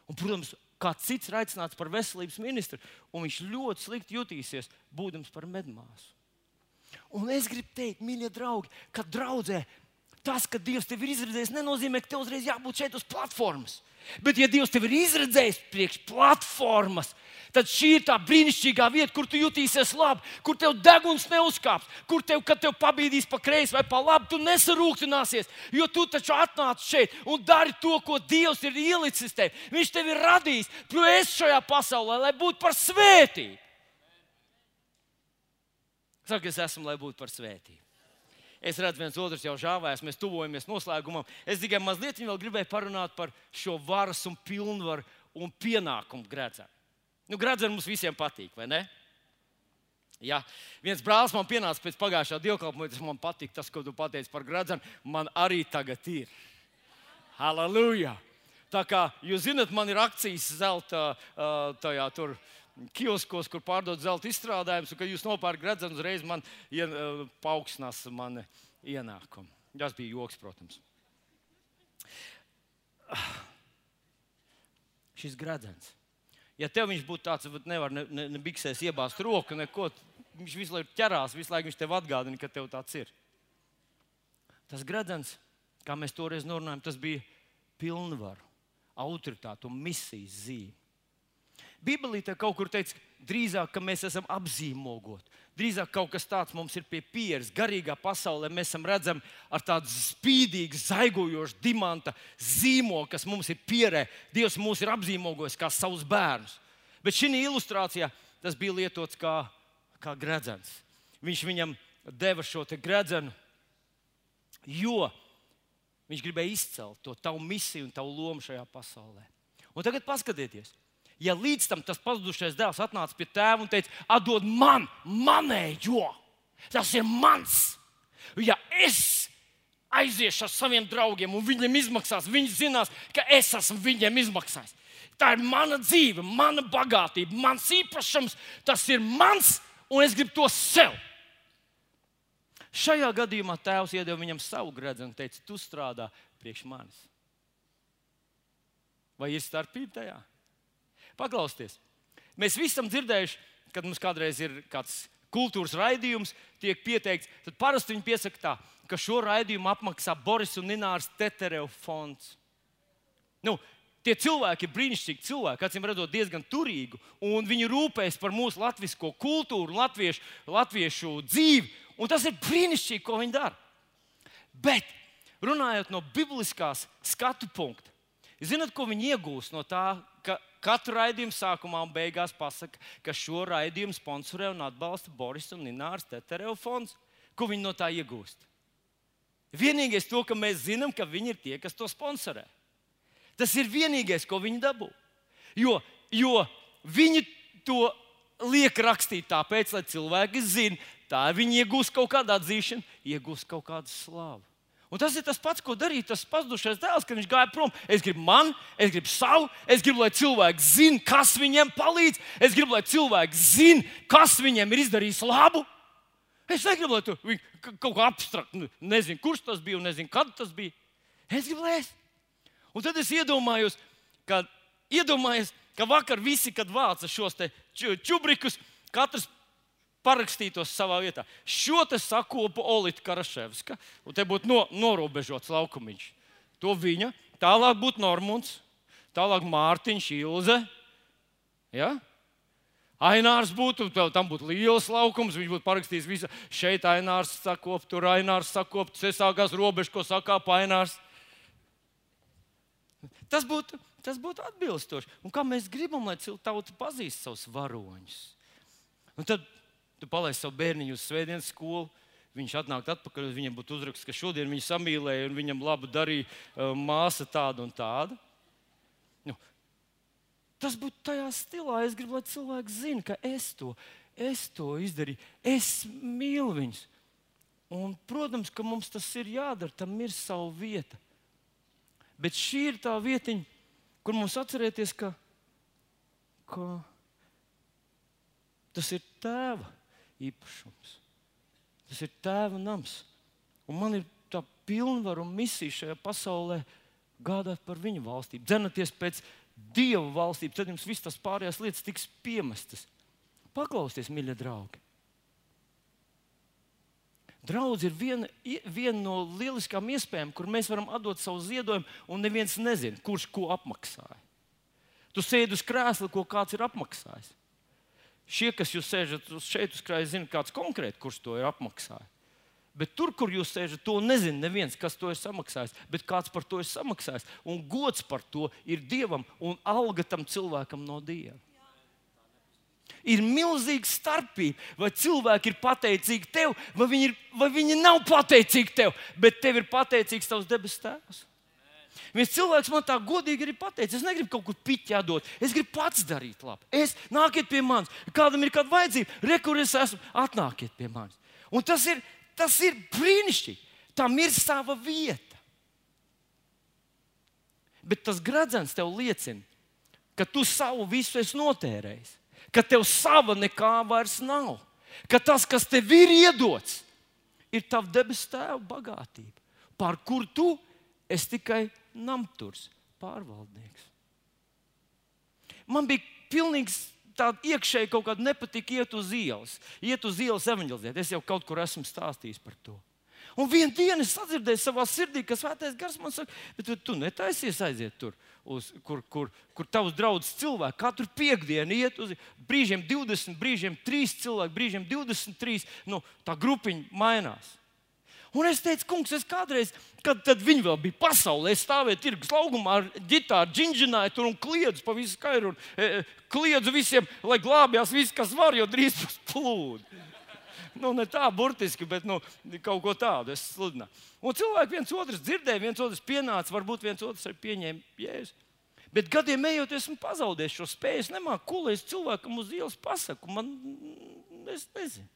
Un, protams, kāds cits ir aicināts par veselības ministru, un viņš ļoti slikti jutīsies, būdams par medmāsu. Un es gribu teikt, mīļie draugi, ka draudzē tas, ka Dievs tevi ir izredzējis, nenozīmē, ka tev uzreiz jābūt šeit uz platformas. Bet, ja Dievs tevi ir izredzējis priekš platformas, tad šī ir tā brīnišķīgā vieta, kur tu jutīsies labi, kur tev deguns neuzkāps, kur tev, kad tev pabīdīs pa kreisi vai pa labi, tu nesarūktināsies. Jo tu taču atnāc šeit un dari to, ko Dievs ir ielicis tev. Viņš tevi ir radījis, tu esi šajā pasaulē, lai būtu par svētību. Saka, es esmu, lai būtu par svētību. Es redzu, viens otrs jau žāvējas, mēs tuvojamies noslēgumam. Es tikai mazliet vēl gribēju parunāt par šo varas un pilnvaru un pienākumu grēcēm. Nu, grēcēm mums visiem patīk, vai ne? Ja viens brālis man pienāca pēc pagājušā dievkalpojuma, tas man patīk, tas, ko tu pateici par gradzenu, man arī tagad ir. Halleluja! Tā kā jūs zinat, man ir akcijas zelta tajā tur kioskos, kur pārdod zelta izstrādājumus, un kad jūs nopērkat gredzenu, uzreiz man ien, paaugstinās mani ienākumu. Tas bija joks, protams. Šis gredzens. Ja tev viņš būtu tāds, tad nevar ne, ne, ne biksēs iebāzt roku, neko. Viņš visu laiku ķerās, visu laiku viņš tev atgādina, ka tev tāds ir. Tas gredzens, kā mēs toreiz norunājām, tas bija pilnvaru, autoritāte un misijas zīme. Bībelī te kaut kur teica, drīzāk, ka mēs esam apzīmogoti. Drīzāk kaut kas tāds mums ir pie pieres. Garīgā pasaulē mēs esam redzami ar tādu spīdīgu, zaigojošu dimanta zīmogu, kas mums ir pierē. Dievs mūs ir apzīmogojis kā savus bērnus. Bet šī ilustrācijā tas bija lietots kā, kā gredzens. Viņš viņam deva šo gredzenu, jo viņš gribēja izcelt to tavu misiju un tavu lomu šajā pasaulē. Un tagad paskatieties! ja līdz tam tas pazudušais dēls atnāca pie tēva un teica, atdod man, manējo, tas ir mans. Ja es aiziešu ar saviem draugiem un viņiem izmaksās, viņi zinās, ka es esmu viņiem izmaksājis. Tā ir mana dzīve, mana bagātība, mans īpašums, tas ir mans, un es gribu to sev. Šajā gadījumā tēvs iedeva viņam savu gredzenu un teica, tu strādā priekš manis. Vai ir starpība tajā? Paklausieties, mēs visi esam dzirdējuši, kad mums kādreiz ir kāds kultūras raidījums, tiek pieteikts, tad parasti viņi piesaka tā, ka šo raidījumu apmaksā Boris un Ninārs Teterev fonds. Nu, Tie cilvēki ir brīnišķīgi cilvēki, acīm redzot, diezgan turīgi, viņi rūpējas par mūsu latviešu kultūru, latviešu, latviešu dzīvi. Tas ir brīnišķīgi, ko viņi dara. Bet runājot no bibliskās skatu punkta, zinot, ko viņi iegūst no tā, ka katru raidījumu sākumā un beigās pasaka, ka šo raidījumu sponsorē un atbalsta Boris un Ninārs Tetereva fonds. Ko viņi no tā iegūst? Vienīgais to, ka mēs zinām, ka viņi ir tie, kas to sponsorē. Tas ir vienīgais, ko viņi dabū. Jo, jo viņi to liek rakstīt tāpēc, lai cilvēki zinātu, tā viņi iegūst kaut kādu atzīšanu, iegūst kaut kādu slavu. Un tas ir tas pats, ko darīja tas pazudušais dēls, kad viņš gāja prom. Es gribu man, es gribu savu, es gribu, lai cilvēki zinātu, kas viņiem palīdz. Es gribu, lai cilvēki zinātu, kas viņiem ir izdarījis labu. Es negribu, lai tu kaut kā abstrakt, nezinu, kurš tas bija un nezinu, kad tas bija. Es gribu, lai es. Un tad es iedomājos, ka, iedomājos, ka vakar visi, kad vāca šos čubrikus, katrs parakstītos savā vietā. Šo te sakopa Olīta Karaševska, un te būtu no, norobežots laukumiņš. To viņa, tālāk būtu Normons, tālāk Mārtiņš, Ilze. Ja? Ainārs būtu, tam būtu liels laukums, viņš būtu parakstījis visu. Šeit Ainārs sakop, tur Ainārs sakop, tas sākās robeža, ko sakā Ainārs. Tas būtu, tas būtu atbilstoši. Un kā mēs gribam, lai tauta pazīst savus varoņus? Un tad tu palaidi savu bērniņu uz svētdienas skolu. Viņš atnāk atpakaļ, viņam būtu uzraksts, ka šodien viņu samīlēja un viņam labu darīja uh, māsa tāda un tāda. Nu, tas būtu tajā stilā. Es gribu, lai cilvēki zinātu, ka es to, es to izdarīju. Es mīlu viņus. Un, protams, ka mums tas ir jādara, tam ir sava vieta. Bet šī ir tā vietiņa, kur mums atcerēties, ka, ka tas ir tēva īpašums. Tas ir tēva nams. Un man ir tā pilnvaru un misiju šajā pasaulē gādāt par viņu valstību, dzenaties pēc Dieva valstības, tad jums viss tas pārējās lietas tiks piemestas. Paklausieties, mīļie draugi! Draudz ir viena, viena no lieliskām iespējām, kur mēs varam atdot savu ziedojumu, un neviens nezina, kurš ko apmaksāja. Tu sēdi uz krēsla, ko kāds ir apmaksājis. Šie, kas jūs sēžat šeit uz krēsla, zina, kāds konkrēti, kurš to ir apmaksājis. Bet tur, kur jūs sēžat, to nezina neviens, kas to ir samaksājis. Bet kāds par to ir samaksājis. Un gods par to ir Dievam un alga tam cilvēkam no Dieva ir milzīga starpība. Vai cilvēki ir pateicīgi tev, vai viņi, ir, vai viņi nav pateicīgi tev, bet tev ir pateicīgs tavs debesu tēvs. Viens cilvēks man tā godīgi ir pateicis, es negribu kaut kur piķi dot, es gribu pats darīt labi. Es nāciet pie manis, kādam ir kāda vajadzība, rekur es esmu, atnāciet pie manis. Un tas ir, tas ir brīnišķīgi. Tam ir sava vieta. Bet tas gradzens tev liecina, ka tu savu visu esi notērējis ka tev sava nekā vairs nav. Ka tas, kas tev ir iedots, ir tava debesu tēva bagātība, pār kuru tu esi tikai namturs, pārvaldnieks. Man bija pilnīgs tāda iekšēji kaut kāda nepatika iet uz ielas, iet uz ielas evanģelizēt. Es jau kaut kur esmu stāstījis par to. Un vienā dienā es sadzirdēju savā sirdī, ka svētais gars man saka, bet tu netaisies aiziet tur uz, kur, kur, kur tavs draugs cilvēks katru piekdienu iet uz brīžiem 20, brīžiem 3 cilvēki, brīžiem 23. Nu, tā grupiņa mainās. Un es teicu, kungs, es kādreiz, kad viņi vēl bija pasaulē, es stāvēju tirgus laugumā ar ģitāru, džinģināju tur un kliedzu pa visu skairu un e, kliedzu visiem, lai glābjās viss, kas var, jo drīz būs plūdi. Nu, ne tā burtiski, bet nu, kaut ko tādu es sludināju. Un cilvēki viens otru dzirdēja, viens otrs pienāca, varbūt viens otrs arī pieņēma jēzu. Bet gadiem ejot, esmu pazaudējis šo spēju. Es nemāku kulēt cilvēkam uz ielas pasaku. Man, es nezinu.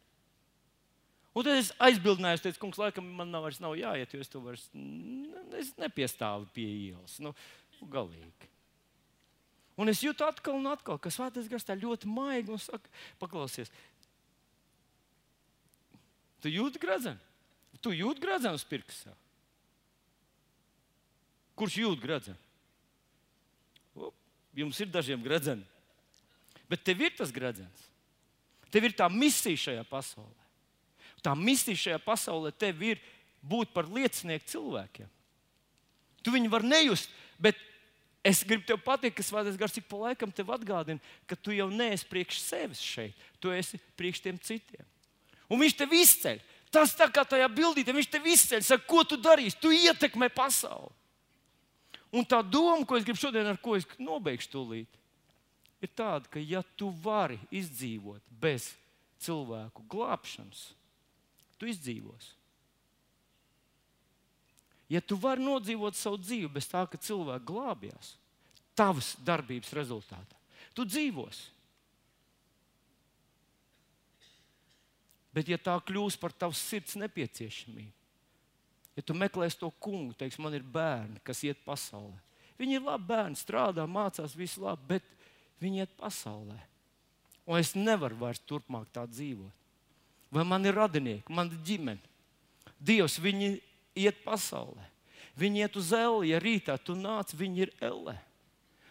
Un tad es aizbildināju, teicu, kungs, laikam man nav nav jāiet, jo es to vairs es nepiestāvu pie ielas. Nu, galīgi. Un es jūtu atkal un atkal, ka svētais gars tā ļoti maigi un saka, paklausies, Tu jūti gradzenu? Tu jūti gradzenu uz pirksta. Kurš jūt gradzenu? Jums ir dažiem gradzeni. Bet tev ir tas gradzens. Tev ir tā misija šajā pasaulē. Tā misija šajā pasaulē tev ir būt par liecinieku cilvēkiem. Tu viņu vari nejust, bet es gribu te pateikt, ka Svētais Gars ik pa laikam tev atgādina, ka tu jau neesi priekš sevis šeit, tu esi priekš tiem citiem un viņš tev izceļ. Tas tā kā tajā bildītē, viņš tev izceļ, saka, ko tu darīsi, tu ietekmē pasauli. Un tā doma, ko es gribu šodien ar ko es nobeigšu tūlīt, ir tāda, ka ja tu vari izdzīvot bez cilvēku glābšanas, tu izdzīvosi. Ja tu vari nodzīvot savu dzīvi bez tā, ka cilvēki glābjas, tavas darbības rezultātā, tu dzīvosi. Bet, ja tā kļūs par tavas sirds nepieciešamību, ja tu meklēsi to kungu, teiks, man ir bērni, kas iet pasaulē. Viņi ir labi bērni, strādā, mācās, viss labi, bet viņi iet pasaulē. Un es nevaru vairs turpmāk tā dzīvot. Vai man ir radinieki, man ir ģimene? Dievs, viņi iet pasaulē. Viņi iet uz eļļu, ja rītā tu nāc, viņi ir eļļā.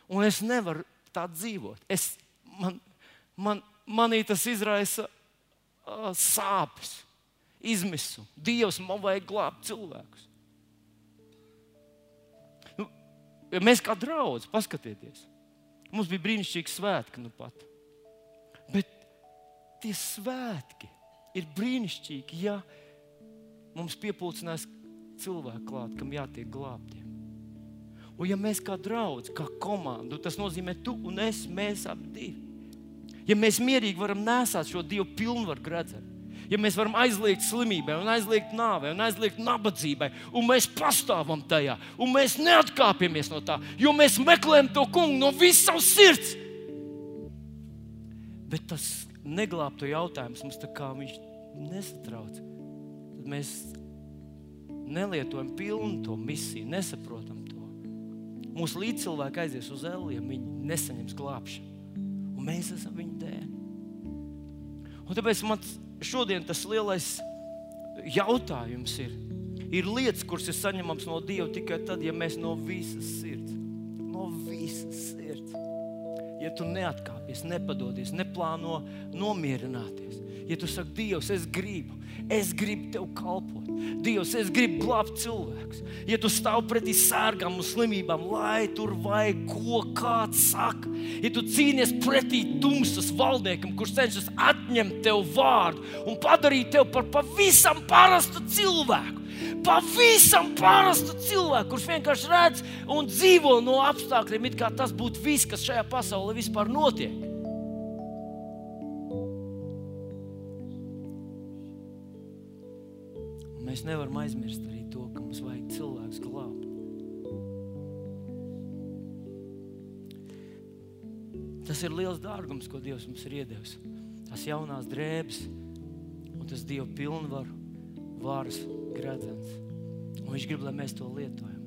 Un es nevaru tā dzīvot. Es, man, man, manī tas izraisa uh, sāpes, izmisumu. Dievs man vajag glābt cilvēkus. Nu, ja mēs kā draugi, paskatieties, mums bija brīnišķīgi svētki nu pat. Bet tie svētki ir brīnišķīgi, ja mums piepildās cilvēki klāt, kam jātiek glābtiem. Un ja mēs kā draugi, kā komanda, tas nozīmē tu un es, mēs abi divi ja mēs mierīgi varam nesāt šo Dievu pilnvaru gradzenu, ja mēs varam aizliegt slimībai, aizliegt nāvei, aizliegt nabadzībai, un mēs pastāvam tajā, un mēs neatkāpjamies no tā, jo mēs meklējam to kungu no visas savas sirds. Bet tas neglābtu jautājums mums tā kā viņš nesatrauc. Tad mēs nelietojam pilnu to misiju, nesaprotam to. Mūsu līdzcilvēki aizies uz ja viņi nesaņems glābšanu un mēs esam viņa dēļ. Un tāpēc man šodien tas lielais jautājums ir, Ir lietas, kuras ir saņemamas no Dieva tikai tad, ja mēs no visas sirds, no visas sirds, ja tu neatkāpies, nepadodies, neplāno nomierināties, ja tu saki, Dievs, es gribu, es gribu tev kalpot. Dievs, es gribu glābt cilvēkus. Ja tu stāv pretī sērgām un slimībām, lai tur vai ko kāds saka, ja tu cīnies pretī tumsas valdniekam, kurš cenšas atņemt tev vārdu un padarīt tevi par pavisam parastu cilvēku. Pavisam parastu cilvēku, kurš vienkārši redz un dzīvo no apstākļiem, it kā tas būtu viss, kas šajā pasaulē vispār notiek. Mēs nevaram aizmirst arī to, ka mums vajag cilvēks glābt. Tas ir liels dārgums, ko Dievs mums ir iedevis. Tas jaunās drēbes un tas Dieva pilnvaru, varas gredzens. Un viņš grib, lai mēs to lietojam.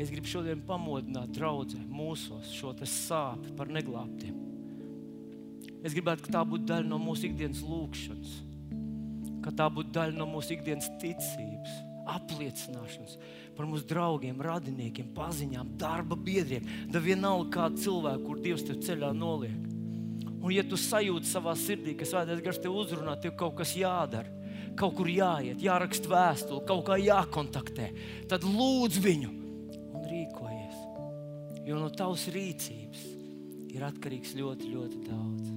Es gribu šodien pamodināt draugu mūsos šo sāpes par neglābtiem. Es gribētu, ka tā būtu daļa no mūsu ikdienas lūkšanas ka tā būtu daļa no mūsu ikdienas ticības, apliecināšanas par mūsu draugiem, radiniekiem, paziņām, darba biedriem. Da vienalga kāda cilvēka, kur Dievs tev ceļā noliek. Un, ja tu sajūti savā sirdī, ka svētais gars tev uzrunā, tev kaut kas jādara, kaut kur jāiet, jāraksta vēstule, kaut kā jākontaktē, tad lūdz viņu un rīkojies. Jo no tavas rīcības ir atkarīgs ļoti, ļoti daudz.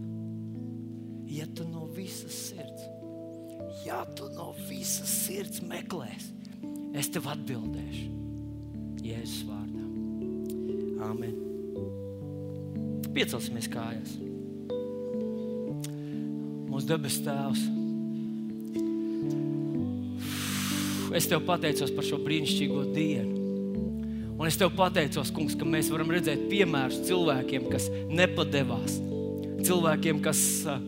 Ja tu no visas sirds ja tu no visas sirds meklēsi, es tev atbildēšu. Jēzus vārdā. Amen. Piecelsimies kājās. Mūsu debes Tēvs. Es tev pateicos par šo brīnišķīgo dienu. Un es tev pateicos, kungs, ka mēs varam redzēt piemērus cilvēkiem, kas nepadevās, cilvēkiem, kas uh,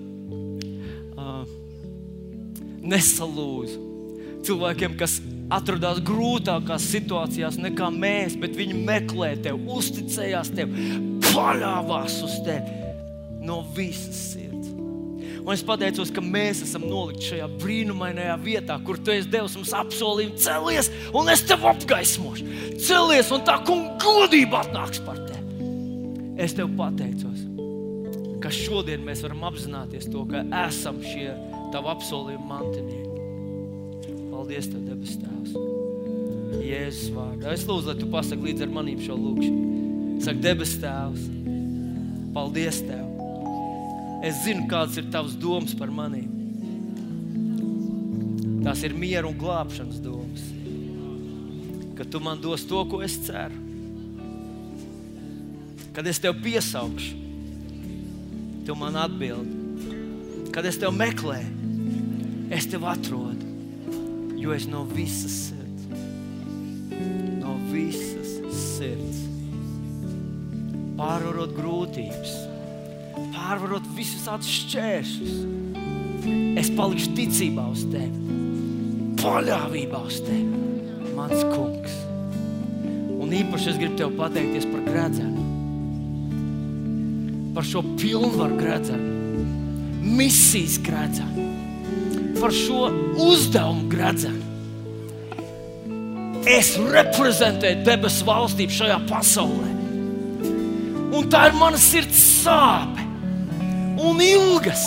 nesalūza. Cilvēkiem, kas atradās grūtākās situācijās nekā mēs, bet viņi meklē tevi, uzticējās tev, paļāvās uz tevi no visas sirds. Un es pateicos, ka mēs esam nolikti šajā brīnumainajā vietā, kur tu esi devis mums apsolījumu, celies, un es tev apgaismošu. Celies, un tā kunga godība atnāks par tevi. Es tev pateicos, ka šodien mēs varam apzināties to, ka esam šie tavu apsolījumu mantinieki. Paldies, Tev, debes Tēvs. Jēzus vārdā. Es lūdzu, lai Tu pasaki līdzi ar maniem šo lūgšanu. Saka, debes Tēvs, paldies Tev. Es zinu, kādas ir Tavas domas par maniem. Tās ir miera un glābšanas domas. Ka Tu man dos to, ko es ceru. Kad es Tev piesaukšu, Tu man atbildi. Kad es Tev meklēju, es tevi atrodu, jo es no visas sirds, no visas sirds pārvarot grūtības, pārvarot visus tādus šķēršļus. Es palikšu ticībā uz tevi, paļāvībā uz tevi, mans kungs. Un īpaši es gribu tev pateikties par gredzenu, par šo pilnvaru gredzenu, misijas gredzenu par šo uzdevumu gradzenu. Es reprezentēju debesu valstību šajā pasaulē. Un tā ir mana sirds sāpe, un ilgas,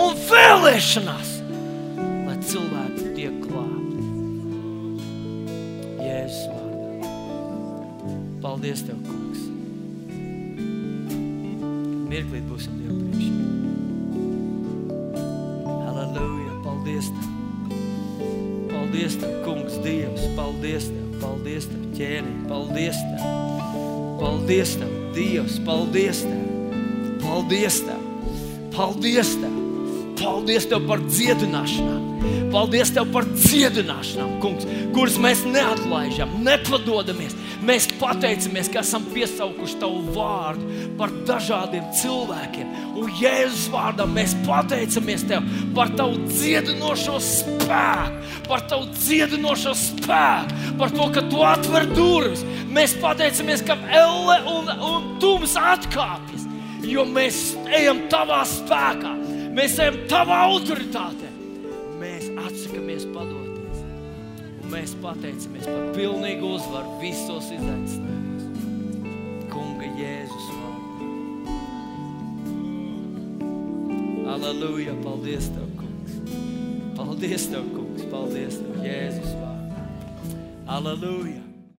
un vēlēšanās, lai cilvēki tiek glābti. Jēzus vārdā. Paldies, Tev, Kungs! Mirklīt būsim Dievu priekšā. Paldies, Tev. Paldies, Tev, Kungs, Dievs. Paldies, Tev, paldies, Tev, ķēniņ. Paldies, Tev. Paldies, Tev, Dievs. Paldies, Tev. Paldies, Tev. Paldies, Tev. Paldies Tev par dziedināšanām. Paldies Tev par dziedināšanām, kungs, kuras mēs neatlaižam, nepadodamies. Mēs pateicamies, ka esam piesaukuši Tavu vārdu par dažādiem cilvēkiem. Un Jēzus vārdā mēs pateicamies Tev par Tavu dziedinošo spēku, par Tavu dziedinošo spēku, par to, ka Tu atver durvis. Mēs pateicamies, ka Elle un, un Tums atkāpjas, jo mēs ejam Tavā spēkā mēs ejam tavā autoritātē. Mēs atsakāmies padoties. mēs pateicamies par pilnīgu uzvaru visos izaicinājumos. Kunga Jēzus Aleluja! Paldies, Tev, Kungs! Paldies, Tev, Kungs! Paldies, Tev, Jēzus vārdā! Aleluja!